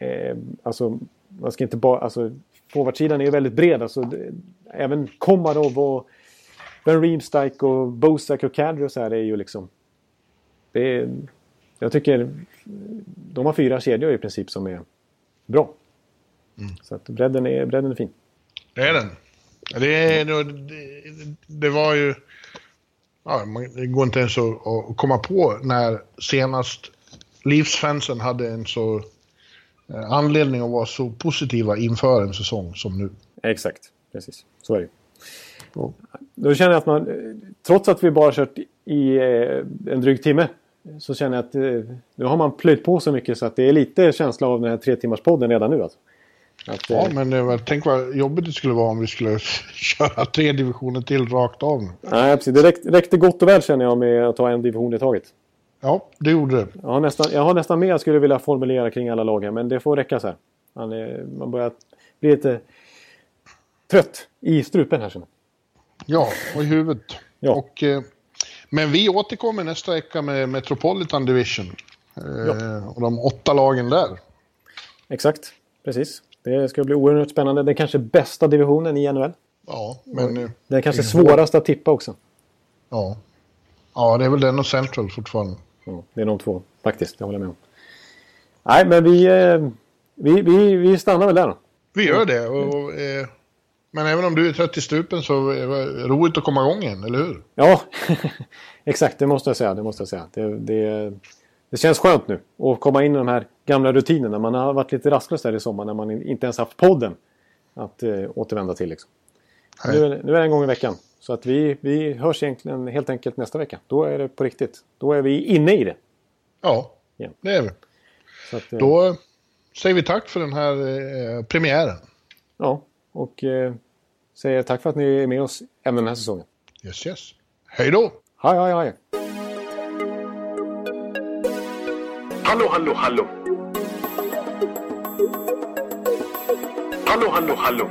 eh, alltså man ska inte bara, alltså forwardsidan är ju väldigt bred. Alltså, det, även Komarov och Ben Reemstike och Bosak och Kadri och så här är ju liksom... Det är, jag tycker de har fyra kedjor i princip som är bra. Mm. Så att bredden är, bredden är fin. Det är den. Det, är, det, det var ju... Ja, det går inte ens att, att komma på när senast Leafs-fansen hade en så anledning att vara så positiva inför en säsong som nu. Exakt, precis. Så är det och Då känner jag att man, trots att vi bara kört i eh, en dryg timme, så känner jag att eh, nu har man plöjt på så mycket så att det är lite känsla av den här tre timmars podden redan nu. Alltså. Att, ja, men eh, tänk vad jobbigt det skulle vara om vi skulle *laughs* köra tre divisioner till rakt av. Nej, precis. Det räckte, räckte gott och väl känner jag med att ta en division i taget. Ja, det gjorde det. Jag har nästan, jag har nästan mer jag skulle vilja formulera kring alla lag här, men det får räcka så här. Man, man börjar bli lite trött i strupen här. Känner. Ja, och i huvudet. Ja. Och, eh, men vi återkommer nästa vecka med Metropolitan Division. Eh, ja. Och de åtta lagen där. Exakt, precis. Det ska bli oerhört spännande. Den kanske bästa divisionen i NHL. Ja, men... Eh, det är kanske svårast att tippa också. Ja. Ja, det är väl den och Central fortfarande. Ja, det är de två faktiskt, det håller jag med om. Nej, men vi, eh, vi, vi, vi stannar väl där då. Vi gör det. Och, eh, men även om du är trött i stupen så är det roligt att komma igång igen, eller hur? Ja, *laughs* exakt. Det måste jag säga. Det, måste jag säga. Det, det, det känns skönt nu att komma in i de här gamla rutinerna. Man har varit lite rastlös där i sommar när man inte ens haft podden att eh, återvända till. Liksom. Nu, nu, är det en gång i veckan. Så att vi, vi hörs egentligen helt enkelt nästa vecka. Då är det på riktigt. Då är vi inne i det. Ja, yeah. det är vi. Att, eh, Då säger vi tack för den här eh, premiären. Ja, och eh, säger tack för att ni är med oss även den här säsongen. Yes, yes. Hej då! Hej, hej, hej! Hallå, hallå, hallå! Hallå, hallå, hallå!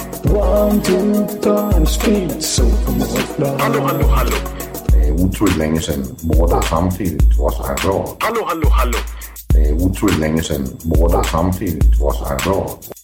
One, two, time, speed, so Hallå, hallå, hallå. Det er utroligt længe siden mor, der samtidig trods har råd. Hallå, hallå, hallå. Det er utroligt længe siden mor, der samtidig trods har råd.